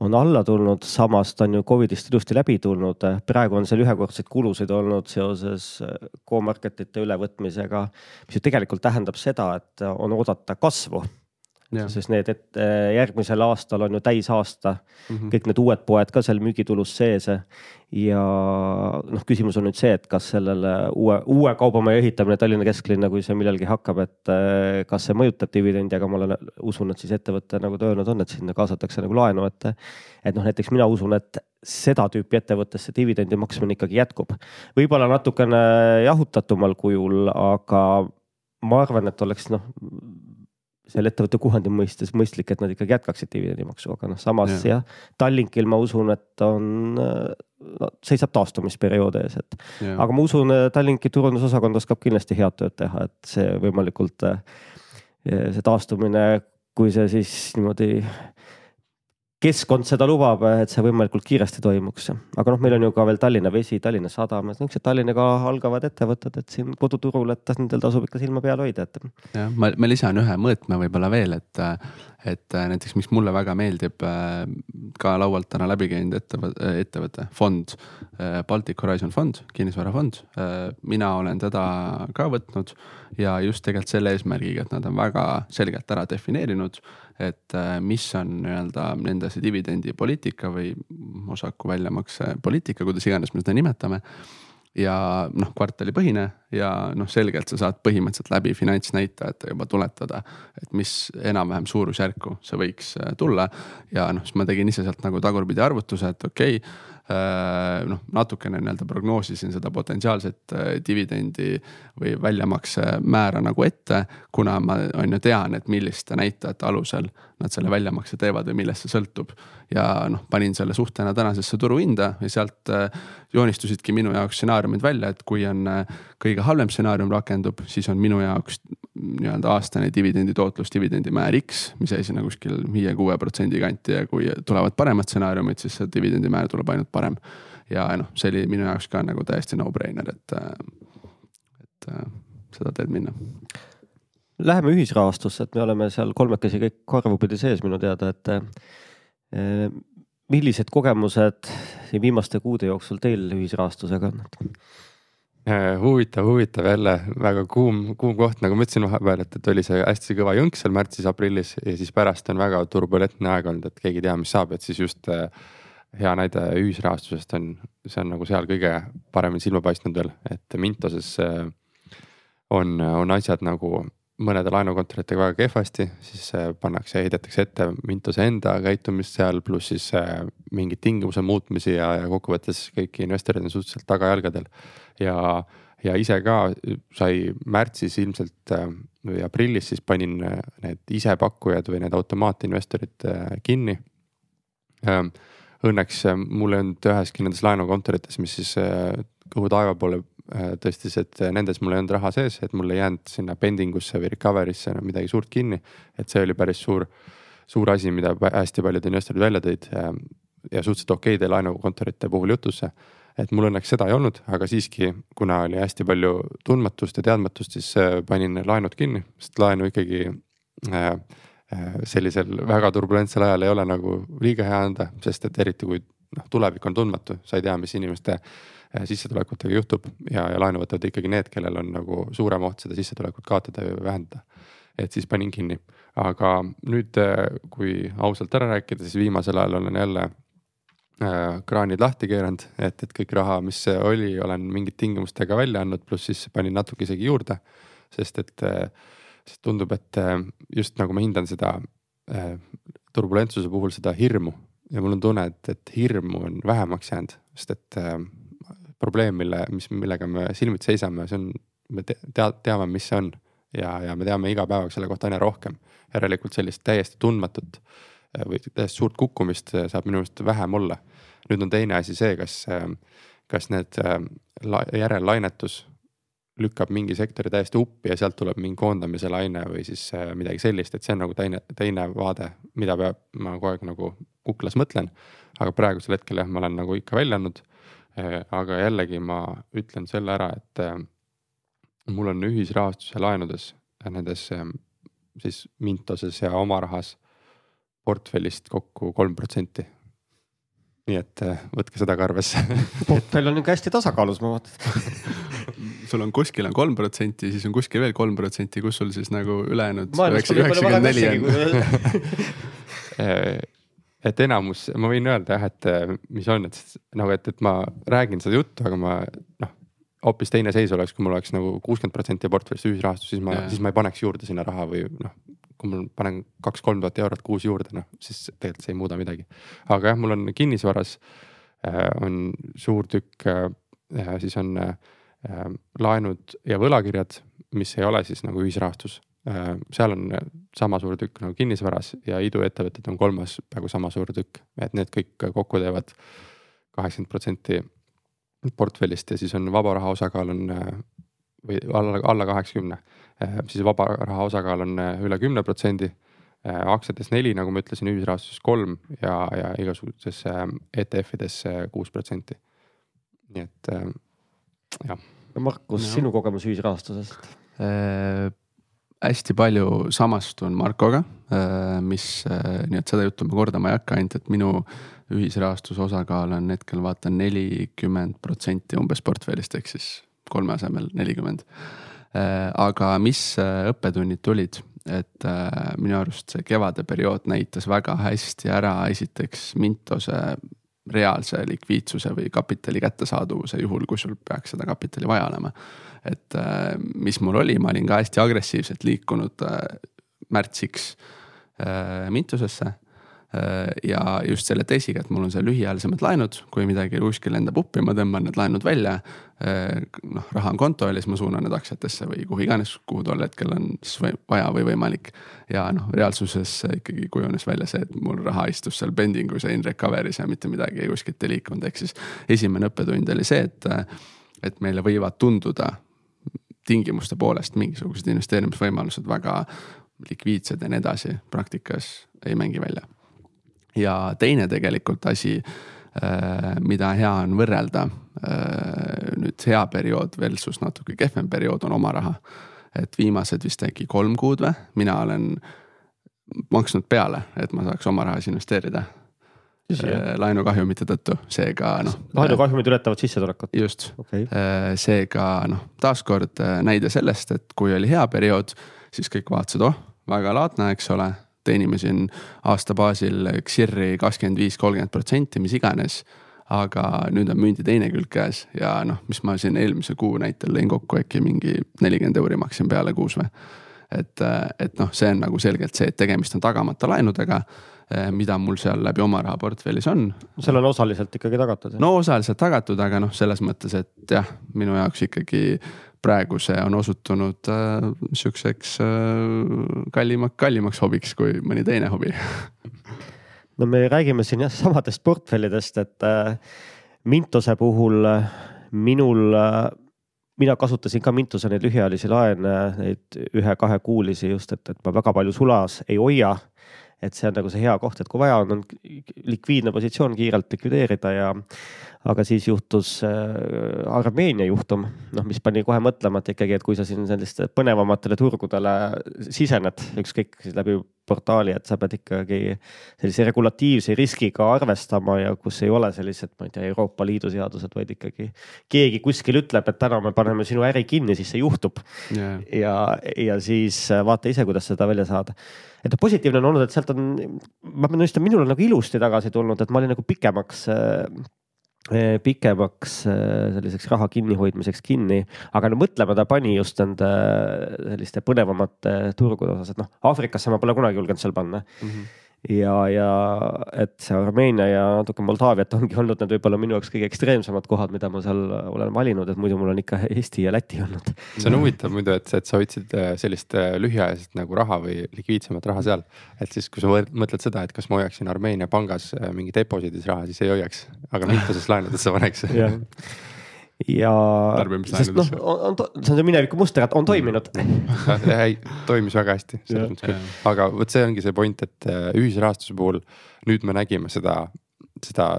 on alla tulnud, samas ta on ju Covidist ilusti läbi tulnud. praegu on seal ühekordseid kulusid olnud seoses Go-Marketite ülevõtmisega, mis ju tegelikult tähendab seda, et on oodata kasvu sest need, et äh, järgmisel aastal on ju täisaasta mm, -hmm. kõik need uued poed ka seal müügitulus sees. ja noh, küsimus on nüüd see, et kas sellele uue, uue kaubamaja ehitamine Tallinna kesklinna, kui see millalgi hakkab, et äh, kas see mõjutab dividendi, aga ma olen, usun, et siis ettevõte nagu ta öelnud on, et sinna kaasatakse nagu laenu, et. et noh, näiteks mina usun, et seda tüüpi ettevõttesse dividendi maksmine ikkagi jätkub. võib-olla natukene jahutatumal kujul, aga ma arvan, et oleks noh selle ettevõtte kuvandi mõistes mõistlik, et nad ikkagi jätkaksid dividendimaksu, aga noh, samas ja. jah, Tallinkil ma usun, et on no,, seisab taastumisperiood ees, et aga ma usun, Tallinki turundusosakond oskab kindlasti head tööd teha, et see võimalikult see taastumine, kui see siis niimoodi keskkond seda lubab, et see võimalikult kiiresti toimuks. aga noh, meil on ju ka veel Tallinna Vesi, Tallinna Sadam, niisugused Tallinnaga algavad ettevõtted, et siin koduturul, et nendel tasub ikka silma peal hoida, et. jah, ma, ma lisan ühe mõõtme võib-olla veel, et, et näiteks, mis mulle väga meeldib ka laualt täna läbi käinud ettevõte, ettevõte, fond, Baltic Horizon fond, kinnisvarafond. mina olen teda ka võtnud ja just tegelikult selle eesmärgiga, et nad on väga selgelt ära defineerinud et äh, mis on nii-öelda nende see dividendipoliitika või osaku väljamakse poliitika, kuidas iganes me seda nimetame ja noh, kvartalipõhine ja noh, selgelt sa saad põhimõtteliselt läbi finantsnäitajate juba tuletada, et mis enam-vähem suurusjärku see võiks äh, tulla. ja noh, siis ma tegin ise sealt nagu tagurpidi arvutuse, et okei okay,, noh, natukene nii-öelda prognoosisin seda potentsiaalset äh, dividendi või väljamakse määra nagu ette. kuna ma on ju tean, et milliste näitajate alusel nad selle väljamakse teevad või millest see sõltub. ja noh, panin selle suhtena tänasesse turuhinda ja sealt äh, joonistusidki minu jaoks stsenaariumid välja, et kui on kõige halvem stsenaarium rakendub, siis on minu jaoks nii-öelda aastane dividendi tootlus, dividendimäär X, mis jäi sinna kuskil viie-kuue protsendi kanti ja kui tulevad paremad stsenaariumid, siis see dividendimäär tuleb ainult parem. ja noh, see oli minu jaoks ka nagu täiesti no-brainer, et, et seda teed minna. Läheme ühisrahastusse, et me oleme seal kolmekesi kõik karvupidi sees minu teada, et eh, millised kogemused viimaste kuude jooksul teil ühisrahastusega on? Äh, huvitav, huvitav jälle väga kuum, kuum koht, nagu ma ütlesin vahepeal, et, et oli see hästi kõva jõnks seal märtsis-aprillis ja siis pärast on väga turbulentne aeg olnud, et keegi ei tea, mis saab, et siis just äh, hea näide ühisrahastusest on, see on nagu seal kõige paremini silma paistnud veel, et Mintoses äh, on, on asjad nagu mõnede laenukontoritega väga kehvasti, siis pannakse, heidetakse ette Mintose enda käitumist seal, pluss siis mingeid tingimuse muutmisi ja, ja kokkuvõttes kõik investorid on suhteliselt tagajalgadel ja, ja ise ka sai märtsis ilmselt äh, või aprillis siis panin äh, need isepakkujad või need automaatinvestorid äh, kinni. Õnneks mul ei olnud üheski nendes laenukontorites, mis siis kõhu taeva poole tõstis, et nendes mul ei olnud raha sees, et mul ei jäänud sinna pending usse või recovery'sse enam midagi suurt kinni. et see oli päris suur, suur asi, mida hästi paljud investorid välja tõid ja suhteliselt okeide laenukontorite puhul jutusse et mul õnneks seda ei olnud, aga siiski, kuna oli hästi palju tundmatust ja teadmatust, siis äh, panin laenud kinni, sest laenu ikkagi äh, äh, sellisel väga turbulentsel ajal ei ole nagu liiga hea anda, sest et eriti kui noh, tulevik on tundmatu, sa ei tea, mis inimeste sissetulekutega juhtub ja, ja laenu võtavad ikkagi need, kellel on nagu suurem oht seda sissetulekut kaotada või vähendada. et siis panin kinni, aga nüüd, kui ausalt ära rääkida, siis viimasel ajal olen jälle Äh, kraanid lahti keeranud, et, et kõik raha, mis oli, olen mingite tingimustega välja andnud, pluss siis panin natuke isegi juurde. sest et, äh, sest tundub, et äh, just nagu ma hindan seda turbulentsuse puhul seda hirmu ja mul on tunne, et, et hirmu on vähemaks jäänud, sest et probleem, mille, mis, millega me silmitsi seisame, see on, me te, teame, mis see on ja, ja me teame iga päevaga selle kohta aina rohkem. järelikult sellist täiesti tundmatut äh, Äh, või täiesti suurt kukkumist äh, saab minu meelest vähem olla. nüüd on teine asi see, kas, äh, kas need järellainetus lükkab mingi sektori täiesti uppi ja sealt tuleb mingi koondamise laine või siis midagi sellist, et see on nagu teine, teine vaade, mida peab, ma kogu aeg nagu kuklas mõtlen. aga praegusel hetkel jah, ma olen nagu ikka välja andnud. aga jällegi ma ütlen selle ära, et mul on ühisrahastuse laenudes nendes siis Mintoses ja oma rahas portfellist kokku kolm protsenti nii et äh, võtke seda ka arvesse portfell on nihuke hästi tasakaalus, ma vaatan sul on kuskil on kolm protsenti, siis on kuskil veel kolm protsenti, kus sul siis nagu ülejäänud. üheksakümmend neli. et enamus, ma võin öelda jah, et äh, mis on, et nagu, et, et ma räägin seda juttu, aga ma noh hoopis teine seis oleks, kui mul oleks nagu kuuskümmend protsenti portfellist ühisrahastus, siis ma, siis ma ei paneks juurde sinna raha või noh. kui ma panen kaks-kolm tuhat eurot kuus juurde, noh siis tegelikult see ei muuda midagi. aga jah, mul on kinnisvaras äh, on suur tükk äh,, siis on äh, laenud ja võlakirjad, mis ei ole siis nagu ühisrahastus äh,. seal on sama suur tükk nagu kinnisvaras ja iduettevõtted on kolmas peaaegu sama suur tükk, et need kõik kokku teevad kaheksakümmend protsenti portfellist ja siis on vaba raha osakaal on või alla, alla kaheksakümne. siis vaba raha osakaal on üle kümne protsendi. aktsiates neli, nagu ma ütlesin, ühisrahastuses kolm ja, ja igasugustes ETF-ides kuus protsenti. nii et jah. Markus sinu kogemus ühisrahastusest äh,? hästi palju samastun Markoga äh,, mis äh, nii et seda juttu ma kordama ei hakka, ainult et minu ühisrahastuse osakaal on hetkel vaata nelikümmend protsenti umbes portfellist, ehk siis kolme asemel nelikümmend. Äh, aga mis õppetunnid tulid, et minu arust see kevade periood näitas väga hästi ära esiteks Mintose reaalse likviidsuse või kapitali kättesaadavuse juhul, kui sul peaks seda kapitali vaja olema. et mis mul oli, ma olin ka hästi agressiivselt liikunud märtsiks Mintusesse Äh, ja just selle teesiga, et mul on seal lühiajalisemad laenud, kui midagi kuskil lendab uppi, ma tõmban need laenud välja. Äh, noh, raha on kontol ja siis ma suunan need aktsiatesse või kuhu iganes, kuhu tol hetkel on siis või vaja või võimalik. ja noh, reaalsuses ikkagi kujunes välja see, et mul raha istus seal pending us ja in recovery's ja mitte midagi kuskilt ei liikunud, ehk siis esimene õppetund oli see, et, et meile võivad tunduda tingimuste poolest mingisugused investeerimisvõimalused väga likviidsed ja nii edasi, praktikas ei mängi välja ja teine tegelikult asi, äh, mida hea on võrrelda äh, nüüd hea periood versus natuke kehvem periood on oma raha. et viimased vist äkki kolm kuud või, mina olen maksnud peale, et ma saaks oma rahas investeerida äh, laenukahjumite tõttu, seega noh. laenukahjumid ületavad sissetulekut? just okay., seega noh, taaskord näide sellest, et kui oli hea periood, siis kõik vaatasid, oh väga laadne, eks ole teenime siin aasta baasil XIR-i kakskümmend viis, kolmkümmend protsenti, mis iganes. aga nüüd on mündi teine külg käes ja noh, mis ma siin eelmise kuu näitel lõin kokku äkki mingi nelikümmend euri maksin peale kuus või. et, et noh, see on nagu selgelt see, et tegemist on tagamata laenudega mida mul seal läbi oma raha portfellis on. seal on osaliselt ikkagi tagatud? no osaliselt tagatud, aga noh, selles mõttes, et jah, minu jaoks ikkagi praegu see on osutunud äh, sihukeseks äh, kallima, kallimaks hobiks kui mõni teine hobi. No me räägime siin jah samadest portfellidest, et äh, Mintose puhul äh, minul äh, mina kasutasin ka Mintuse neid lühiajalisi laene, neid ühe-kahekuulisi just, et, et ma väga palju sulas ei hoia. Et see on nagu see hea koht, et kui vaja on, on likviidne positsioon kiirelt likvideerida ja aga siis juhtus äh, Armeenia juhtum, noh, mis pani kohe mõtlema, et ikkagi, et kui sa siin selliste põnevamatele turgudele sisened, ükskõik siis läbi portaali, et sa pead ikkagi sellise regulatiivse riskiga arvestama ja kus ei ole sellised, ma ei tea, Euroopa Liidu seadused, vaid ikkagi keegi kuskil ütleb, et täna me paneme sinu äri kinni, siis see juhtub. Yeah.. ja, ja siis vaata ise, kuidas seda välja saada. Et noh, positiivne on olnud, et sealt on, ma pean tunnistama, minul on nagu ilusti tagasi tulnud, et ma olin nagu pikemaks Eh, pikemaks eh, selliseks raha kinnihoidmiseks kinni, aga no mõtlema ta pani just nende selliste põnevamate turgude osas, et noh, Aafrikasse ma pole kunagi julgenud seal panna mm. -hmm ja, ja et see Armeenia ja natuke Moldaaviat ongi olnud need võib-olla minu jaoks kõige ekstreemsemad kohad, mida ma seal olen valinud, et muidu mul on ikka Eesti ja Läti olnud. see on huvitav muidu, et, et sa hoidsid äh, sellist äh, lühiajaliselt nagu raha või likviidsemat raha seal. et siis, kui sa mõtled seda, et kas ma hoiaksin Armeenia pangas äh, mingi deposiidis raha, siis ei hoiaks, aga mitmeses laenudesse paneks ja sest noh, on, on, see on see mineviku muster, et on toiminud. Ei, toimis väga hästi, aga vot see ongi see point, et äh, ühisrahastuse puhul nüüd me nägime seda, seda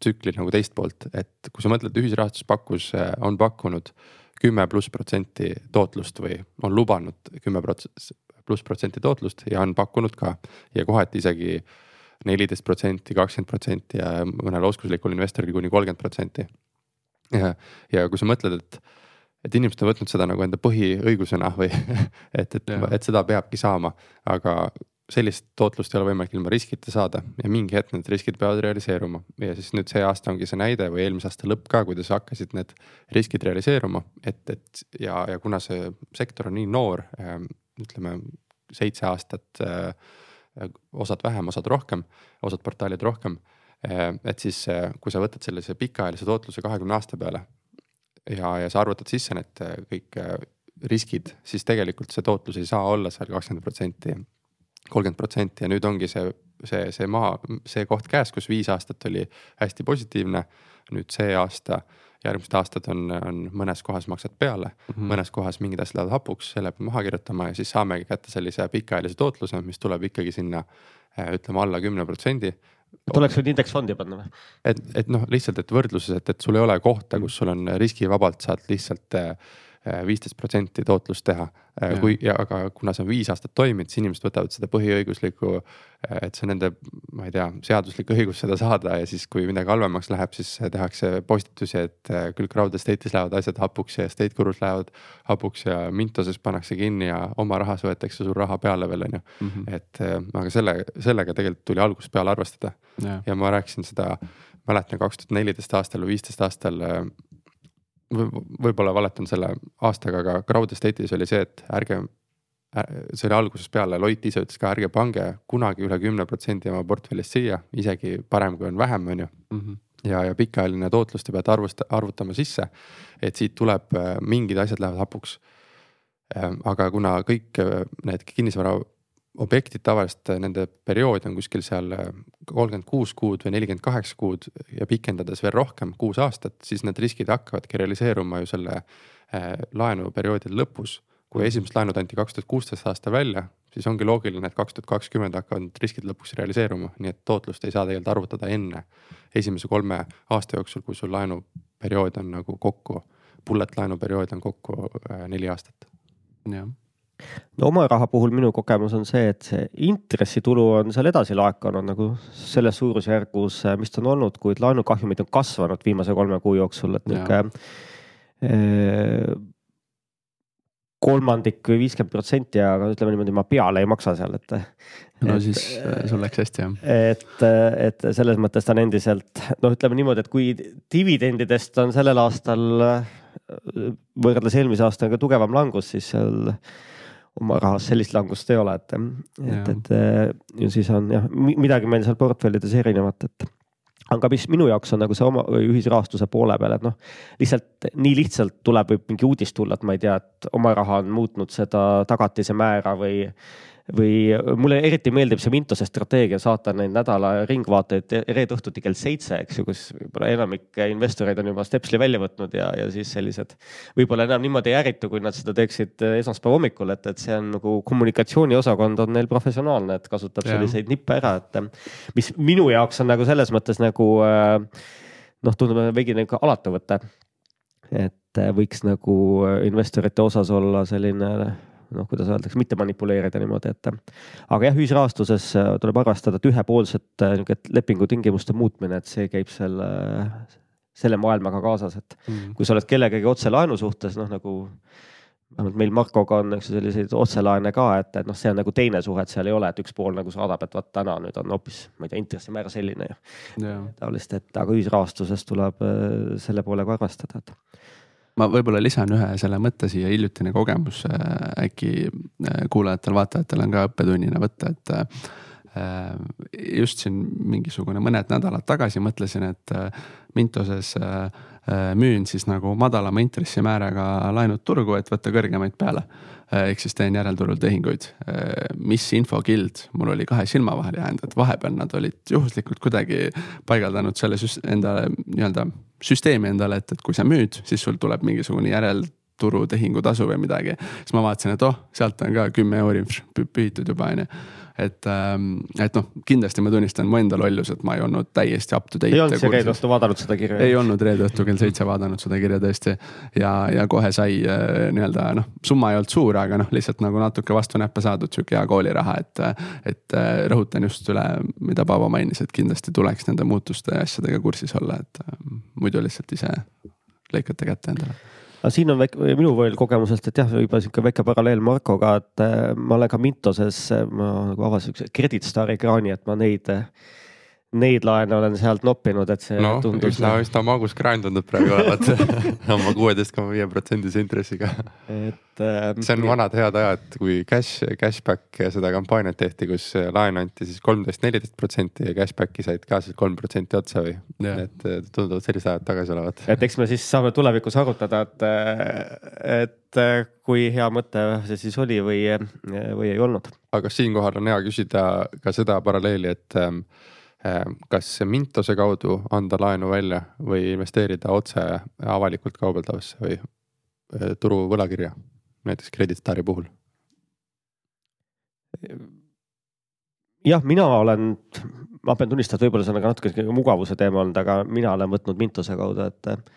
tsükli nagu teist poolt, et kui sa mõtled, ühisrahastus pakkus, äh, on pakkunud kümme pluss protsenti tootlust või on lubanud kümme pluss protsenti tootlust ja on pakkunud ka. Ja kohati isegi neliteist protsenti, kakskümmend protsenti ja mõnel oskuslikul investoril kuni kolmkümmend protsenti. Ja, ja kui sa mõtled, et, et inimesed on võtnud seda nagu enda põhiõigusena või et, et, et seda peabki saama, aga sellist tootlust ei ole võimalik ilma riskita saada ja mingi hetk need riskid peavad realiseeruma ja siis nüüd see aasta ongi see näide või eelmise aasta lõpp ka, kuidas hakkasid need riskid realiseeruma, et, et ja, ja kuna see sektor on nii noor, ähm, ütleme seitse aastat, äh, osad vähem, osad rohkem, osad portaalid rohkem. Äh, et siis, äh, kui sa võtad sellise pikaajalise tootluse kahekümne aasta peale ja, ja sa arvutad sisse need kõik riskid, siis tegelikult see tootlus ei saa olla seal kakskümmend protsenti kolmkümmend protsenti ja nüüd ongi see, see, see maa, see koht käes, kus viis aastat oli hästi positiivne. nüüd see aasta, järgmised aastad on, on mõnes kohas maksad peale mm, -hmm. mõnes kohas mingid asjad lähevad hapuks, selle peab maha kirjutama ja siis saamegi kätte sellise pikaajalise tootluse, mis tuleb ikkagi sinna äh, ütleme alla kümne protsendi tuleks nüüd indeksfondi panna või? et, et noh, lihtsalt, et võrdluses, et, et sul ei ole kohta, kus sul on riskivabalt saad lihtsalt äh, viisteist protsenti tootlust teha. kui, ja aga kuna see on viis aastat toiminud, siis inimesed võtavad seda põhiõiguslikku, et see on nende, ma ei tea, seaduslik õigus seda saada ja siis, kui midagi halvemaks läheb, siis tehakse postitusi, et küll crowd estate'is lähevad asjad hapuks ja estate gurus lähevad hapuks ja Mintoses pannakse kinni ja oma rahas võetakse sul raha peale veel on ju. -hmm. et aga selle, sellega tegelikult tuli algusest peale arvestada ja, ja ma rääkisin seda mäletan kaks tuhat neliteist aastal või viisteist aastal võib-olla valetan selle aastaga, aga crowd estate'is oli see, et ärge. see oli algusest peale, Loit ise ütles ka, ärge pange kunagi üle kümne protsendi oma portfellist siia, isegi parem, kui on vähem, on ju. -hmm ja, ja pikaajaline tootlus te peate arvust-, arvutama sisse, et siit tuleb mingid asjad lähevad hapuks. aga kuna kõik need kinnisvara objektid tavaliselt äh, nende periood on kuskil seal äh, kolmkümmend kuus kuud või nelikümmend kaheksa kuud ja pikendades veel rohkem, kuus aastat, siis need riskid hakkavadki realiseeruma ju selle äh, laenuperioodi lõpus. kui mhm. esimesed laenud anti kaks tuhat kuusteist aasta välja, siis ongi loogiline, et kaks tuhat kakskümmend hakkavad need riskid lõpuks realiseeruma, nii et tootlust ei saa tegelikult arvutada enne esimese kolme aasta jooksul, kui sul laenuperiood on nagu kokku, bullet laenuperiood on kokku neli aastat. jah no oma raha puhul minu kogemus on see, et see intressitulu on seal edasi laekunud nagu selles suurusjärgus, mis ta on olnud, kuid laenukahjumid on kasvanud viimase kolme kuu jooksul, et niisugune eh, kolmandik või viiskümmend protsenti, aga ütleme niimoodi, ma peale ei maksa seal, et. no et, siis eh, sul läks hästi jah. et, et selles mõttes ta on endiselt noh, ütleme niimoodi, et kui dividendidest on sellel aastal võrreldes eelmise aastaga tugevam langus, siis seal oma rahas sellist langust ei ole, et, et, et ja siis on jah, midagi meil seal portfellides erinevat, et aga mis minu jaoks on nagu see oma ühisrahastuse poole peal, et noh, lihtsalt nii lihtsalt tuleb, võib mingi uudis tulla, et ma ei tea, et oma raha on muutnud seda tagatise määra või või mulle eriti meeldib see Mintose strateegia saata neid nädala ringvaateid reede õhtuti kell seitse, eks ju, kus võib-olla enamik investoreid on juba stepsli välja võtnud ja, ja siis sellised. võib-olla enam niimoodi ei ärritu, kui nad seda teeksid esmaspäeva hommikul, et, et see on nagu kommunikatsiooniosakond on neil professionaalne, et kasutab selliseid nippe ära, et mis minu jaoks on nagu selles mõttes nagu noh, tundub veidi nagu alatu võte. et võiks nagu investorite osas olla selline noh, kuidas öeldakse, mitte manipuleerida niimoodi, et. aga jah, ühisrahastuses äh, tuleb arvestada, et ühepoolset niisugune lepingutingimuste muutmine, et see käib selle, selle maailmaga kaasas, et mm. kui sa oled kellegagi otse laenu suhtes, noh nagu vähemalt meil Markoga on eks ju selliseid otselaene ka, et, et noh, see on nagu teine suhe, et seal ei ole, et üks pool nagu saadab, et vot täna nüüd on hoopis, ma ei tea, intressimäär selline ja taolist, et aga ühisrahastuses tuleb selle poolega arvestada, et ma võib-olla lisan ühe selle mõtte siia, hiljutine kogemus äh, äkki äh, kuulajatel-vaatajatel on ka õppetunnina võtta, et äh, just siin mingisugune mõned nädalad tagasi mõtlesin, et Mintoses müün siis nagu madalama intressimääraga laenud turgu, et võtta kõrgemaid peale. ehk siis teen järelturul tehinguid. mis infokild mul oli kahe silma vahele jäänud, et vahepeal nad olid juhuslikult kuidagi paigaldanud selle endale nii-öelda süsteemi endale, et, et kui sa müüd, siis sul tuleb mingisugune järel turutehingutasu või midagi. siis ma vaatasin, et oh, sealt on ka kümme euri pühitud juba on ju et, ähm, et noh, kindlasti ma tunnistan mu enda lollus, et ma ei olnud täiesti up to date. ei olnud sa reede õhtu vaadanud seda kirja? ei olnud reede õhtu kell seitse vaadanud seda kirja tõesti. ja, ja kohe sai äh, nii-öelda noh, summa ei olnud suur, aga noh, lihtsalt nagu natuke vastu näppe saadud sihuke hea kooliraha, et. et äh, rõhutan just üle, mida Paavo mainis, et kindlasti tuleks nende muutuste ja asjadega kursis olla, et äh, muidu lihtsalt ise lõikate kätte endale aga siin on väike, minu veel kogemusest, et jah, juba sihuke väike paralleel Markoga, et äh, ma olen ka Mintoses, äh, ma nagu avasin siukse Credit Stari ekraani, et ma neid äh, neid laene olen sealt noppinud, et see no, tundus. üsna, üsna magus kraan tundub praegu olevat oma kuueteist koma viie protsendise intressiga. et ähm,. see on vanad head ajad, kui cash, cashback seda kampaaniat tehti, kus laen anti siis kolmteist, neliteist protsenti ja cashback'i said ka siis kolm protsenti otsa või. et tunduvad sellised ajad tagasi olevat. et eks me siis saame tulevikus arutada, et, et kui hea mõte see siis oli või, või ei olnud. aga siinkohal on hea küsida ka seda paralleeli, et ähm, kas Mintose kaudu anda laenu välja või investeerida otse avalikult kaubeldavasse või eh, turu võlakirja, näiteks Credit Stari puhul? jah, mina olen, ma pean tunnistama, et võib-olla see on ka natuke mugavuse teema olnud, aga mina olen võtnud Mintose kaudu, et.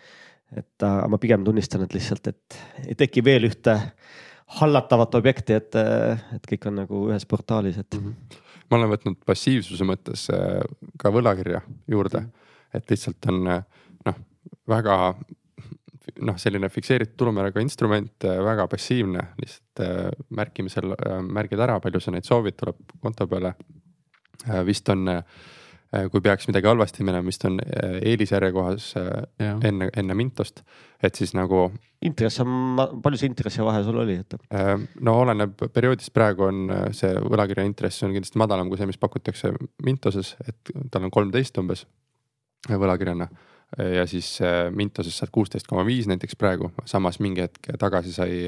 et ma pigem tunnistan, et lihtsalt, et ei teki veel ühte hallatavat objekti, et, et kõik on nagu ühes portaalis, et mm. -hmm ma olen võtnud passiivsuse mõttes äh, ka võlakirja juurde, et lihtsalt on äh, noh, väga noh, selline fikseeritud tulumääraga instrument, äh, väga passiivne, lihtsalt märkimisel märgid ära, palju sa neid soovid, tuleb konto peale. vist on kui peaks midagi halvasti minema, vist on äh, eelisjärjekohas äh, enne, enne Mintost, et siis nagu. intress on, palju see intressi vahe sul oli, et? no oleneb perioodist, praegu on see võlakirja intress on kindlasti madalam kui see, mis pakutakse Mintoses, et tal on kolmteist umbes võlakirjana ja siis Mintoses saad kuusteist koma viis näiteks praegu, samas mingi hetk tagasi sai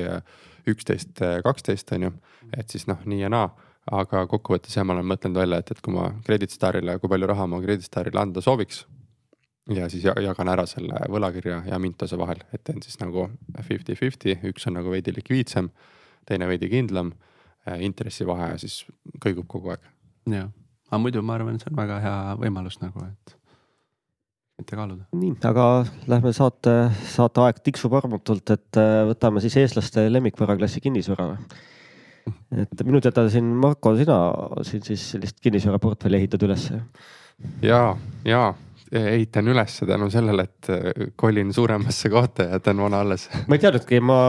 üksteist, kaksteist on ju, et siis noh, nii ja naa aga kokkuvõttes jah, ma olen mõtelnud välja, et, et kui ma Credit Starile, kui palju raha ma Credit Starile anda sooviks. ja siis jagan ära selle võlakirja ja Mintose vahel, et teen siis nagu fifty-fifty, üks on nagu veidi likviidsem, teine veidi kindlam. Eh, intressivahe siis kõigub kogu aeg. jah, aga muidu ma arvan, et see on väga hea võimalus nagu, et mitte kaaluda. nii, aga lähme saate, saateaeg tiksub armutult, et eh, võtame siis eestlaste lemmikvaraklassi kinnisvara et minu teada siin Marko, sina siin siis sellist kinnisvaraportfelli ehitad üles? ja, ja ehitan üles tänu sellele, et äh, kolin suuremasse kohta ja jätan vana alles. ma ei teadnudki, ma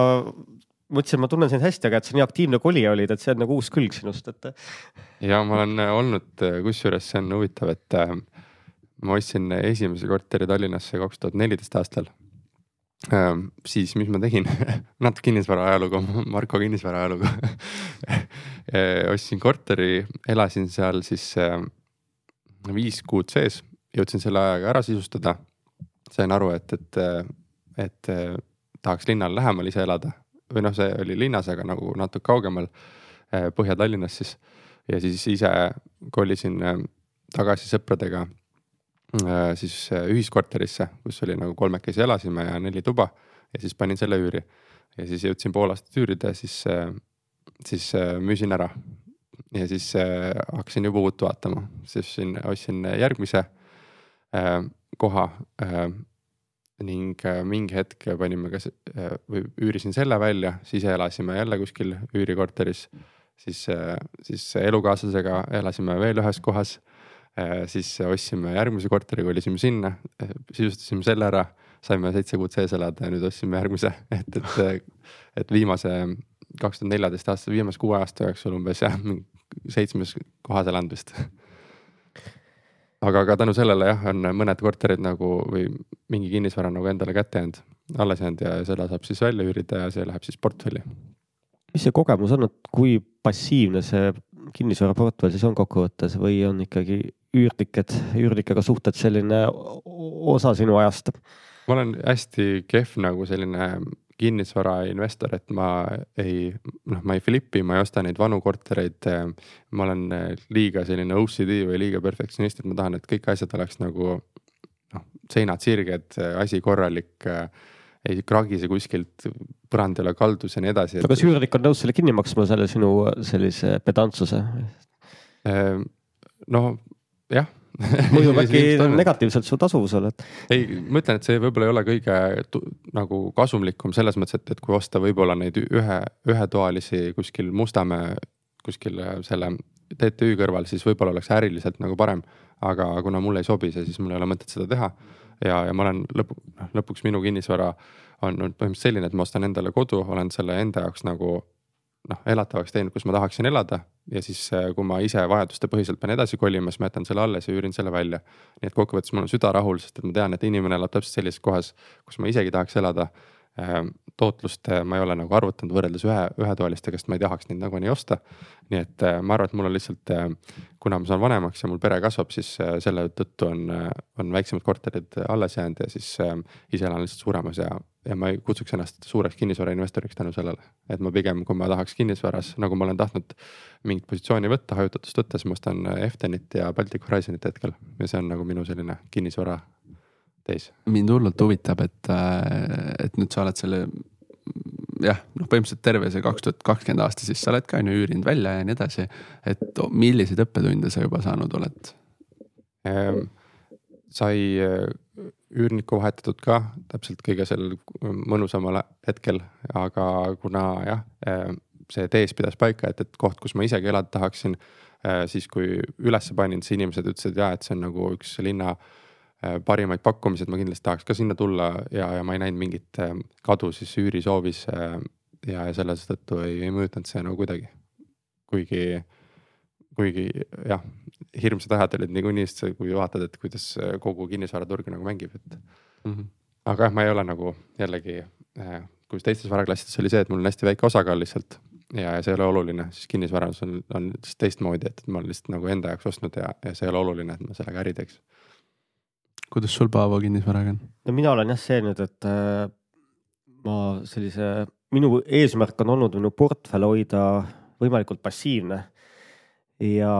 mõtlesin, ma tunnen sind hästi, aga et sa nii aktiivne kolija olid, et see on nagu uus külg sinust, et. ja ma olen olnud, kusjuures see on huvitav, et äh, ma ostsin esimese korteri Tallinnasse kaks tuhat neliteist aastal siis mis ma tegin natuke kinnisvara ajalugu, Marko kinnisvara ajalugu ehm, ostsin korteri, elasin seal siis ehm, viis kuud sees, jõudsin selle ajaga ära sisustada. sain aru, et, et, et tahaks linnale lähemal ise elada või noh, see oli linnas, aga nagu natuke kaugemal Põhja-Tallinnas siis. ja siis ise kolisin tagasi sõpradega siis äh, ühiskorterisse, kus oli nagu kolmekesi elasime ja neli tuba ja siis panin selle üüri. ja siis jõudsin pool aastat üürida, siis, äh, siis müüsin ära. ja siis hakkasin juba uut vaatama, siis siin ostsin järgmise koha. ning mingi hetk panime ka või üürisin selle välja, siis elasime jälle kuskil üürikorteris. siis, siis elukaaslasega elasime veel ühes kohas Äh, siis ostsime järgmise korteri, kolisime sinna, äh, sisustasime selle ära, saime seitse kuud sees elada ja nüüd ostsime järgmise, et, et, et viimase kaks tuhat neljateist aasta, viimase kuue aasta jooksul umbes jah, seitsmes kohas elanud vist. aga ka tänu sellele jah, on mõned korterid nagu või mingi kinnisvara nagu endale kätte jäänud, alles jäänud ja seda saab siis välja üürida ja see läheb siis portfelli. mis see kogemus on, et kui passiivne see kinnisvaraportfell siis on kokkuvõttes või on ikkagi üürniked, üürnikega suhted selline osa sinu ajast? ma olen hästi kehv nagu selline kinnisvarainvestor, et ma ei, noh, ma ei flipi, ma ei osta neid vanu kortereid. ma olen liiga selline OCD või liiga perfektsionist, et ma tahan, et kõik asjad oleks nagu noh, seinad sirged, asi korralik ei kragise kuskilt, põrand ei ole kaldus ja nii edasi. aga kas üürnik on nõus selle kinni maksma, selle sinu sellise pedantsuse? Ehm, no jah mõjub äkki negatiivselt su tasuvusele, et. ei, ma ütlen, et see võib-olla ei ole kõige nagu kasumlikum selles mõttes, et, et kui osta võib-olla neid ühe, ühetoalisi kuskil Mustamäe kuskil selle TTÜ kõrval, siis võib-olla oleks äriliselt nagu parem. aga kuna mulle ei sobi see, siis mul ei ole mõtet seda teha. ja, ja ma olen lõpu, noh lõpuks minu kinnisvara on põhimõtteliselt selline, et ma ostan endale kodu, olen selle enda jaoks nagu noh, elatavaks teinud, kus ma tahaksin elada ja siis, äh, kui ma ise vajadustepõhiselt pean edasi kolima, siis ma jätan selle alles ja üürin selle välja. nii et kokkuvõttes mul on süda rahul, sest et ma tean, et inimene elab täpselt sellises kohas, kus ma isegi tahaks elada. Äh, tootlust äh, ma ei ole nagu arvutanud võrreldes ühe, ühetoalistega, sest ma ei tahaks neid nagunii osta. nii et ma arvan, et mul on lihtsalt, kuna ma saan vanemaks ja mul pere kasvab, siis selle tõttu on, on väiksemad korterid alles jäänud ja siis ise elan lihtsalt suuremas ja ja ma ei kutsuks ennast suureks kinnisvarainvestoriks tänu sellele, et ma pigem, kui ma tahaks kinnisvaras, nagu ma olen tahtnud mingit positsiooni võtta, hajutatust võtta, siis ma ostan Eftenit ja Baltic Horizonit hetkel ja see on nagu minu selline kinnisvara teis. mind hullult huvitab, et, äh, et nüüd sa oled selle jah, noh, põhimõtteliselt terve see kaks tuhat kakskümmend aasta, siis sa oled ka on ju üürinud välja ja nii edasi. et milliseid õppetunde sa juba saanud oled ehm,? sai üürnikku vahetatud ka täpselt kõige sellel mõnusamal hetkel, aga kuna jah, eh, see tees pidas paika, et, et koht, kus ma isegi elada tahaksin. Eh, siis kui ülesse panin, siis inimesed ütlesid ja, et see on nagu üks linna eh, parimaid pakkumisi, et ma kindlasti tahaks ka sinna tulla ja, ja ma ei näinud mingit kadu siis üürisoovis. ja, ja selle tõttu ei, ei mõjutanud see nagu kuidagi, kuigi kuigi jah, hirmsad ajad olid niikuinii, sest kui vaatad, et kuidas kogu kinnisvaraturg nagu mängib, et mm. -hmm. aga jah, ma ei ole nagu jällegi, äh, kui teistes varaklassides oli see, et mul on hästi väike osakaal lihtsalt ja, ja see ei ole oluline, siis kinnisvaras on, on lihtsalt teistmoodi, et ma olen lihtsalt nagu enda jaoks ostnud ja, ja see ei ole oluline, et ma sellega äri teeks. Kuidas sul Paavo kinnisvaraga on? no mina olen jah see nüüd, et äh, ma sellise, minu eesmärk on olnud minu portfell hoida võimalikult passiivne ja,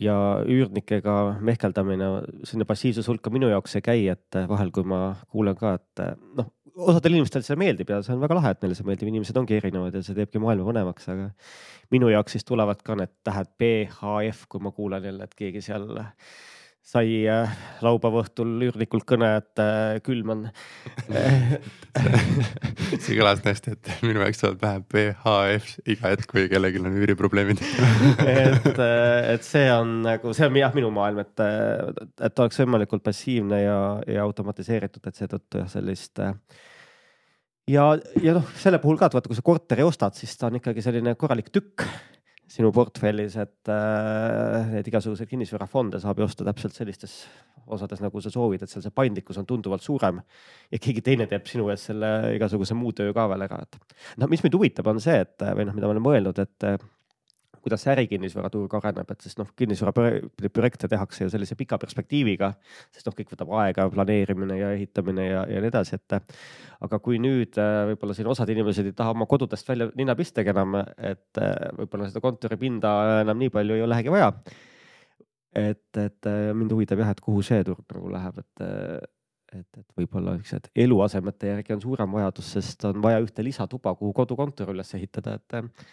ja üürnikega mehkeldamine sinna passiivsuse hulka minu jaoks ei käi, et vahel, kui ma kuulen ka, et noh, osadel inimestel see meeldib ja see on väga lahe, et neile see meeldib, inimesed ongi erinevad ja see teebki maailma põnevaks, aga minu jaoks siis tulevad ka need tähed B, H, F, kui ma kuulen jälle, et keegi seal sai äh, laupäeva õhtul üürnikult kõne, et äh, külm on. See kõlas hästi, et minu jaoks tuleb pähe PHF iga hetk, kui kellelgi on üüriprobleemid. Et, äh, et see on nagu, see on jah, minu maailm, et, et oleks võimalikult passiivne ja, ja automatiseeritud, et seetõttu jah, sellist ja, ja noh, selle puhul ka, et vaata, kui sa korteri ostad, siis ta on ikkagi selline korralik tükk sinu portfellis, et äh, neid igasuguseid kinnisvarafonde saab ju osta täpselt sellistes osades, nagu sa soovid, et seal see paindlikkus on tunduvalt suurem. ja keegi teine teeb sinu eest selle igasuguse muu töö ka veel ära, et noh, mis mind huvitab, on see, et või noh, mida ma olen mõelnud, et kuidas see ärikinnisvaraturg areneb, et sest noh, kinnisvaraprojekte tehakse ju sellise pika perspektiiviga, sest noh, kõik võtab aega, planeerimine ja ehitamine ja, ja nii edasi, et. aga kui nüüd äh, võib-olla siin osad inimesed ei taha oma kodudest välja ninna pistagi enam, et äh, võib-olla seda kontoripinda enam nii palju ei olegi vaja. et, et äh, mind huvitab jah, et kuhu see turg nagu läheb, et et, et võib-olla niisugused eluasemete järgi on suurem vajadus, sest on vaja ühte lisatuba, kuhu kodukontor üles ehitada, et,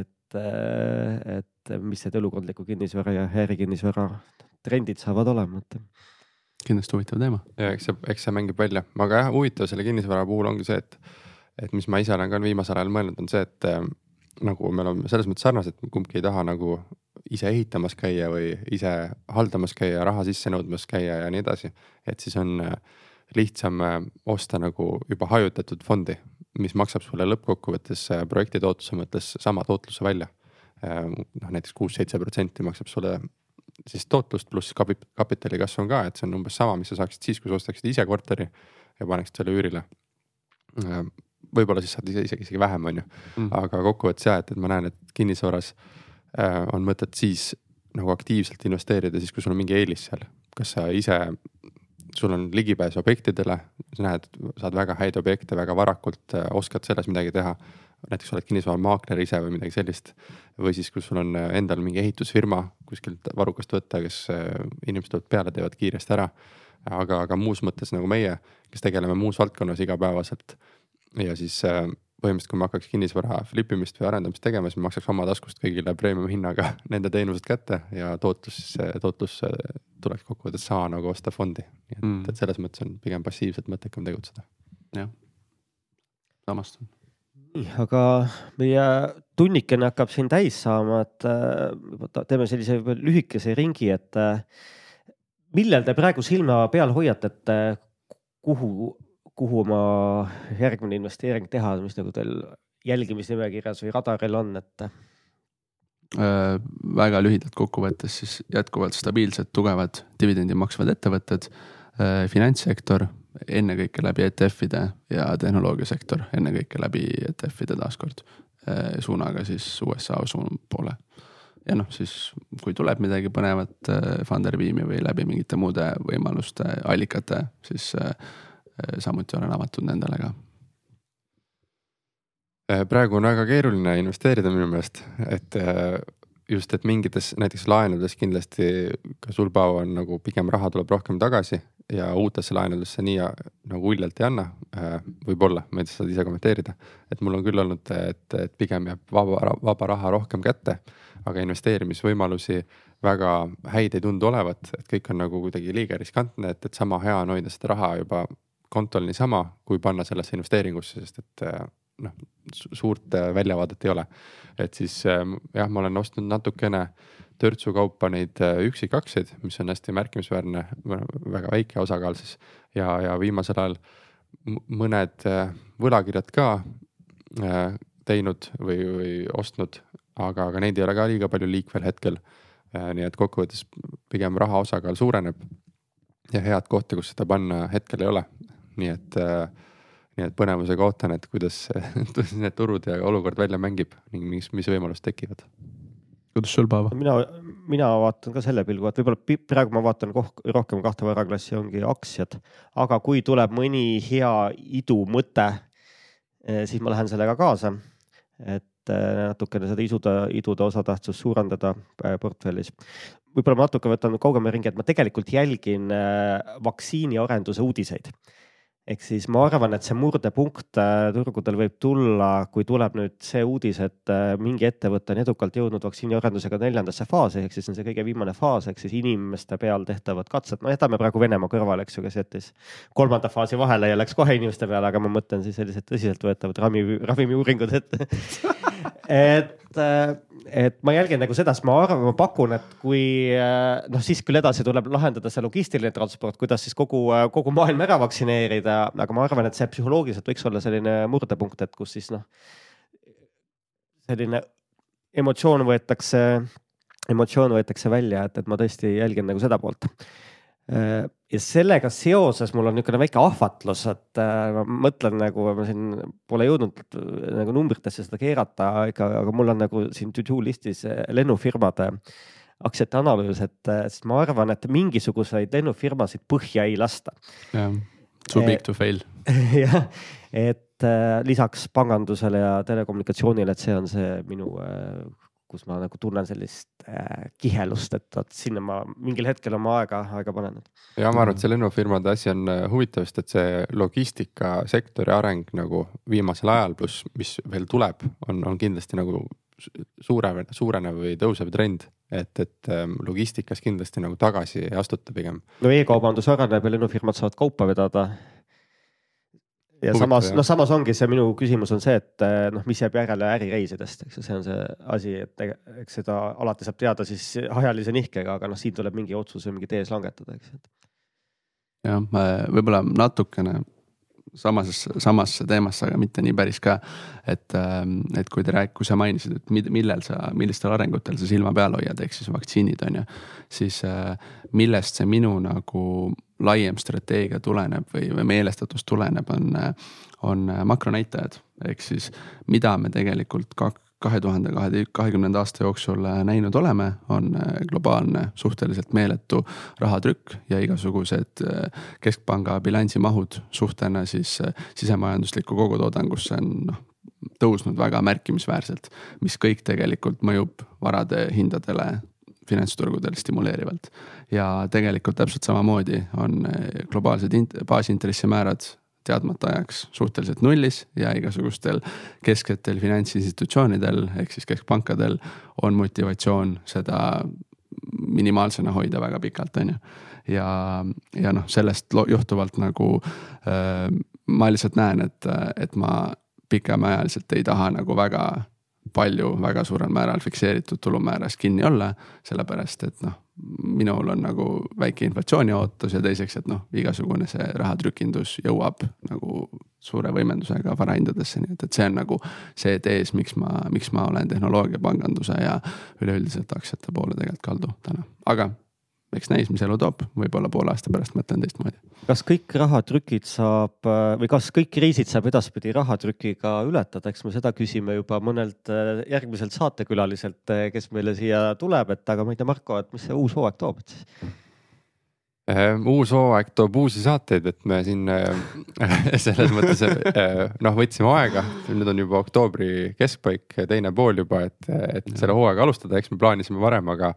et et, et mis need elukondliku kinnisvara ja ärikinnisvara trendid saavad olema, et. kindlasti huvitav teema. ja eks see, eks see mängib välja, aga jah, huvitav selle kinnisvara puhul ongi see, et, et mis ma ise olen ka viimasel ajal mõelnud, on see, et äh, nagu me oleme selles mõttes sarnased, kumbki ei taha nagu ise ehitamas käia või ise haldamas käia, raha sisse nõudmas käia ja nii edasi. et siis on äh, lihtsam äh, osta nagu juba hajutatud fondi, mis maksab sulle lõppkokkuvõttes äh, projekti tootluse mõttes sama tootluse välja. Äh, noh, näiteks kuus-seitse protsenti maksab sulle siis tootlust pluss kapit-, kapitali kasv on ka, et see on umbes sama, mis sa saaksid siis, kui sa ostaksid ise korteri ja paneksid selle üürile. võib-olla siis saad ise isegi, isegi vähem, on ju mm., aga kokkuvõttes jah, et, et ma näen, et kinnisvaras on mõtet siis nagu aktiivselt investeerida siis, kui sul on mingi eelis seal, kas sa ise sul on ligipääs objektidele, sa näed, saad väga häid objekte väga varakult, äh, oskad selles midagi teha. näiteks oled kinnisvaramaakler ise või midagi sellist. või siis, kui sul on äh, endal mingi ehitusfirma kuskilt varrukast võtta, kes äh, inimesed tulevad peale, teevad kiiresti ära. aga, aga muus mõttes nagu meie, kes tegeleme muus valdkonnas igapäevaselt. ja siis põhimõtteliselt, kui me hakkaks kinnisvara flip imist või arendamist tegema, siis me maksaks oma taskust kõigile premium hinnaga nende teenused kätte ja tootlus, tootlus tuleks kokkuvõttes sama nagu osta fondi. nii et mm., et selles mõttes on pigem passiivselt mõttekam tegutseda. jah, samastan. nii, aga meie tunnikene hakkab siin täis saama, et äh, teeme sellise lühikese ringi, et äh, millel te praegu silma peal hoiate, et äh, kuhu kuhu oma järgmine investeering teha, mis nagu teil jälgimisnimekirjas või radaril on, et? Äh, väga lühidalt kokkuvõttes siis jätkuvalt stabiilsed, tugevad dividendi maksvad ettevõtted, äh, finantssektor ennekõike läbi ETF-ide ja tehnoloogiasektor ennekõike läbi ETF-ide taaskord äh, suunaga siis USA suun poole. ja noh, siis kui tuleb midagi põnevat Funderbeami või läbi mingite muude võimaluste, allikate, siis Äh, samuti olen avatud nendele ka. Äh, praegu on väga keeruline investeerida minu meelest, et äh, just, et mingites näiteks laenudes kindlasti ka sul, Paavo, on nagu pigem raha tuleb rohkem tagasi ja uutesse laenudesse nii nagu uljalt ei anna. võib-olla, ma ei tea, saad ise kommenteerida, et mul on küll olnud, et, et pigem jääb vaba, vaba raha rohkem kätte, aga investeerimisvõimalusi väga häid ei tundu olevat, et kõik on nagu kuidagi liiga riskantne, et, et sama hea on hoida seda raha juba kontol niisama, kui panna sellesse investeeringusse, sest et äh, noh, suurt äh, väljavaadet ei ole. et siis ähm, jah, ma olen ostnud natukene törtsu kaupa neid üksikaktsiaid, mis on hästi märkimisväärne, väga väike osakaal siis ja, ja viimasel ajal mõned võlakirjad ka teinud või, või ostnud, aga, aga neid ei ole ka liiga palju liikvel hetkel. nii et kokkuvõttes pigem raha osakaal suureneb ja head kohta, kus seda panna hetkel ei ole, nii et, äh, nii et põnevusega ootan, et kuidas need turud ja olukord välja mängib ning mis, mis võimalused tekivad. kuidas sul, Paavo? mina, mina vaatan ka selle pilgu, et võib-olla praegu ma vaatan rohkem kahte varaklassi ongi aktsiad, aga kui tuleb mõni hea idumõte, eh, siis ma lähen sellega kaasa. et eh, natukene seda isude, idude osatähtsust suurendada eh, portfellis võib-olla ma natuke võtan kaugemale ringi, et ma tegelikult jälgin vaktsiiniarenduse uudiseid ehk siis ma arvan, et see murdepunkt äh, turgudel võib tulla, kui tuleb nüüd see uudis, et äh, mingi ettevõte on edukalt jõudnud vaktsiiniarendusega neljandasse faasi, ehk siis on see kõige viimane faas, ehk siis inimeste peal tehtavad katsed, no jätame praegu Venemaa kõrvale, eks ju, kes jättis kolmanda faasi vahele ja läks kohe inimeste peale, aga ma mõtlen siis sellised tõsiseltvõetavad ravimi, ravimiuuringud, et et äh, et ma jälgin nagu seda, sest ma arvan, ma pakun, et kui äh, noh, siis küll edasi tuleb lahendada see logistiline transport, kuidas siis kogu, äh, kogu maailm ära vaktsineerida, aga ma arvan, et see psühholoogiliselt võiks olla selline murdepunkt, et kus siis noh, selline emotsioon võetakse, emotsioon võetakse välja, et, et ma tõesti jälgin nagu seda poolt ja sellega seoses mul on niisugune väike ahvatlus, et äh, ma mõtlen nagu ma siin pole jõudnud äh, nagu numbritesse seda keerata, aga, aga mul on nagu siin to do listis lennufirmade aktsiate analüüs, et siis ma arvan, et mingisuguseid lennufirmasid põhja ei lasta. jah, too big to fail. jah, et lisaks pangandusele ja telekommunikatsioonile, et see on see minu kus ma nagu tunnen sellist äh, kihelust, et vot sinna ma mingil hetkel oma aega, aega panen. ja ma arvan, et see lennufirmade asi on äh, huvitav, sest et see logistikasektori areng nagu viimasel ajal, pluss mis veel tuleb, on, on kindlasti nagu suurenev, suurenev või tõusev trend, et, et ähm, logistikas kindlasti nagu tagasi ei astuta pigem. no e-kaubandus areneb ja lennufirmad saavad kaupa vedada ja Huvitav, samas, noh, samas ongi see minu küsimus on see, et eh, noh, mis jääb järele ärireisidest, eks ju, see on see asi, et eks seda alati saab teada siis ajalise nihkega, aga noh, siin tuleb mingi otsus või mingi tees langetada, eks. jah, võib-olla natukene samasse, samasse teemasse, aga mitte nii päris ka. et, ähm, et kui te rääk-, kui sa mainisid, et millel sa, millistel arengutel sa silma peal hoiad, ehk siis vaktsiinid on ju. siis äh, millest see minu nagu laiem strateegia tuleneb või, või meelestatus tuleneb, on, on makronäitajad. ehk siis mida me tegelikult kak-, kahe tuhande kahekümnenda aasta jooksul äh, näinud oleme, on äh, globaalne suhteliselt meeletu rahatrükk ja igasugused äh, keskpanga bilansimahud suhtena siis sisemajanduslikku kogutoodangusse on noh tõusnud väga märkimisväärselt, mis kõik tegelikult mõjub varade hindadele finantsturgudel stimuleerivalt. ja tegelikult täpselt samamoodi on globaalsed baasintressimäärad teadmata ajaks suhteliselt nullis ja igasugustel kesksetel finantsinstitutsioonidel ehk siis keskpankadel on motivatsioon seda minimaalsena hoida väga pikalt, on ju. ja, ja noh, sellest johtuvalt nagu äh, ma lihtsalt näen, et, et ma pikemaajaliselt ei taha nagu väga palju väga suurel määral fikseeritud tulumääras kinni olla, sellepärast et noh, minul on nagu väike inflatsiooniootus ja teiseks, et noh, igasugune see rahatrükindus jõuab nagu suure võimendusega varahindadesse, nii et, et see on nagu see tees, miks ma, miks ma olen tehnoloogiapanganduse ja üleüldiselt aktsiate poole tegelikult kaldu täna, aga eks näis, mis elu toob, võib-olla poole aasta pärast mõtlen teistmoodi. kas kõik rahatrükid saab või kas kõik kriisid saab edaspidi rahatrükiga ületada, eks me seda küsime juba mõnelt äh, järgmiselt saatekülaliselt, äh, kes meile siia tuleb, et aga ma ei tea, Marko, et mis see uus hooaeg toob, et siis uus hooaeg toob uusi saateid, et me siin äh, selles mõttes äh, noh, võtsime aega, nüüd on juba oktoobri keskpaik, teine pool juba, et, et selle hooaega alustada, eks me plaanisime varem, aga,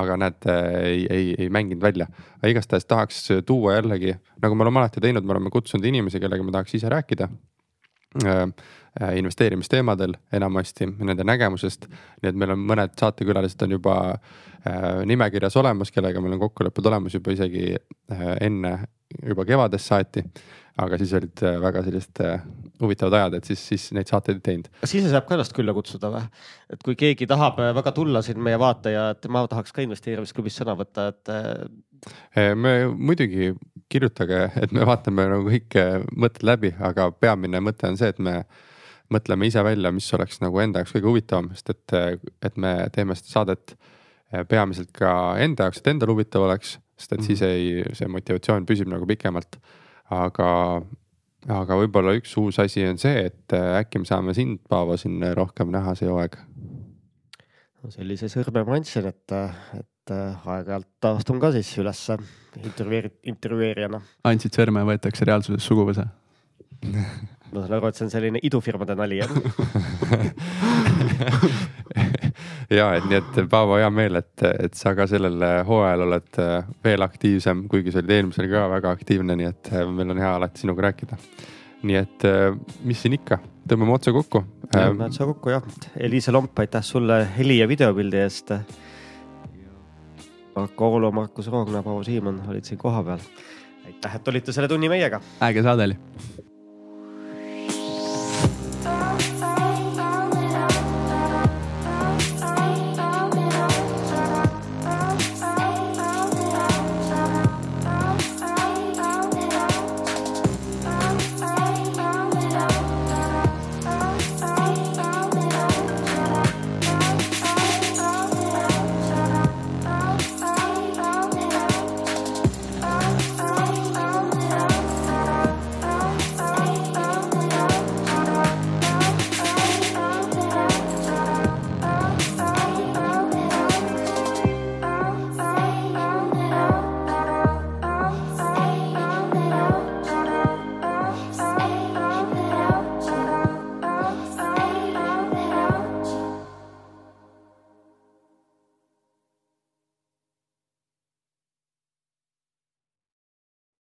aga näed, ei, ei, ei mänginud välja. aga igastahes tahaks tuua jällegi, nagu me oleme alati teinud, me oleme kutsunud inimesi, kellega me tahaks ise rääkida. Äh, investeerimisteemadel enamasti, nende nägemusest. nii et meil on mõned saatekülalised on juba Äh, nimekirjas olemas, kellega meil on kokkulepped olemas juba isegi äh, enne juba kevadest saati. aga siis olid äh, väga sellised huvitavad ajad, et siis, siis neid saateid ei teinud. kas ise saab ka ennast külla kutsuda või? et kui keegi tahab väga tulla siin meie vaataja, et ma tahaks ka investeerimisklubis sõna võtta, et. me muidugi kirjutage, et me vaatame nagu kõik mõtted läbi, aga peamine mõte on see, et me mõtleme ise välja, mis oleks nagu enda jaoks kõige huvitavam, sest et, et me teeme seda saadet peamiselt ka enda jaoks, et endal huvitav oleks, sest et mm -hmm. siis ei, see motivatsioon püsib nagu pikemalt. aga, aga võib-olla üks uus asi on see, et äh, äkki me saame sind, Paavo, siin rohkem näha see hooaeg. no sellise sõrme ma andsin, et, et äh, aeg-ajalt astun ka siis ülesse intervjueeri-, intervjueerijana. andsid sõrme, võetakse reaalsuses suguvõsa ma saan aru, et see on selline idufirmade nali jah ja et nii, et Paavo, hea meel, et, et sa ka sellel hooajal oled äh, veel aktiivsem, kuigi sa olid eelmisel ka väga aktiivne, nii et äh, meil on hea alati sinuga rääkida. nii et äh, mis siin ikka, tõmbame otsa kokku. tõmbame otsa kokku jah, Eliise Lomp, aitäh sulle heli ja videopildi eest. Marko Oolo, Markus Roogna, Paavo Siimann olid siin kohapeal. aitäh, et olite selle tunni meiega. äge saade oli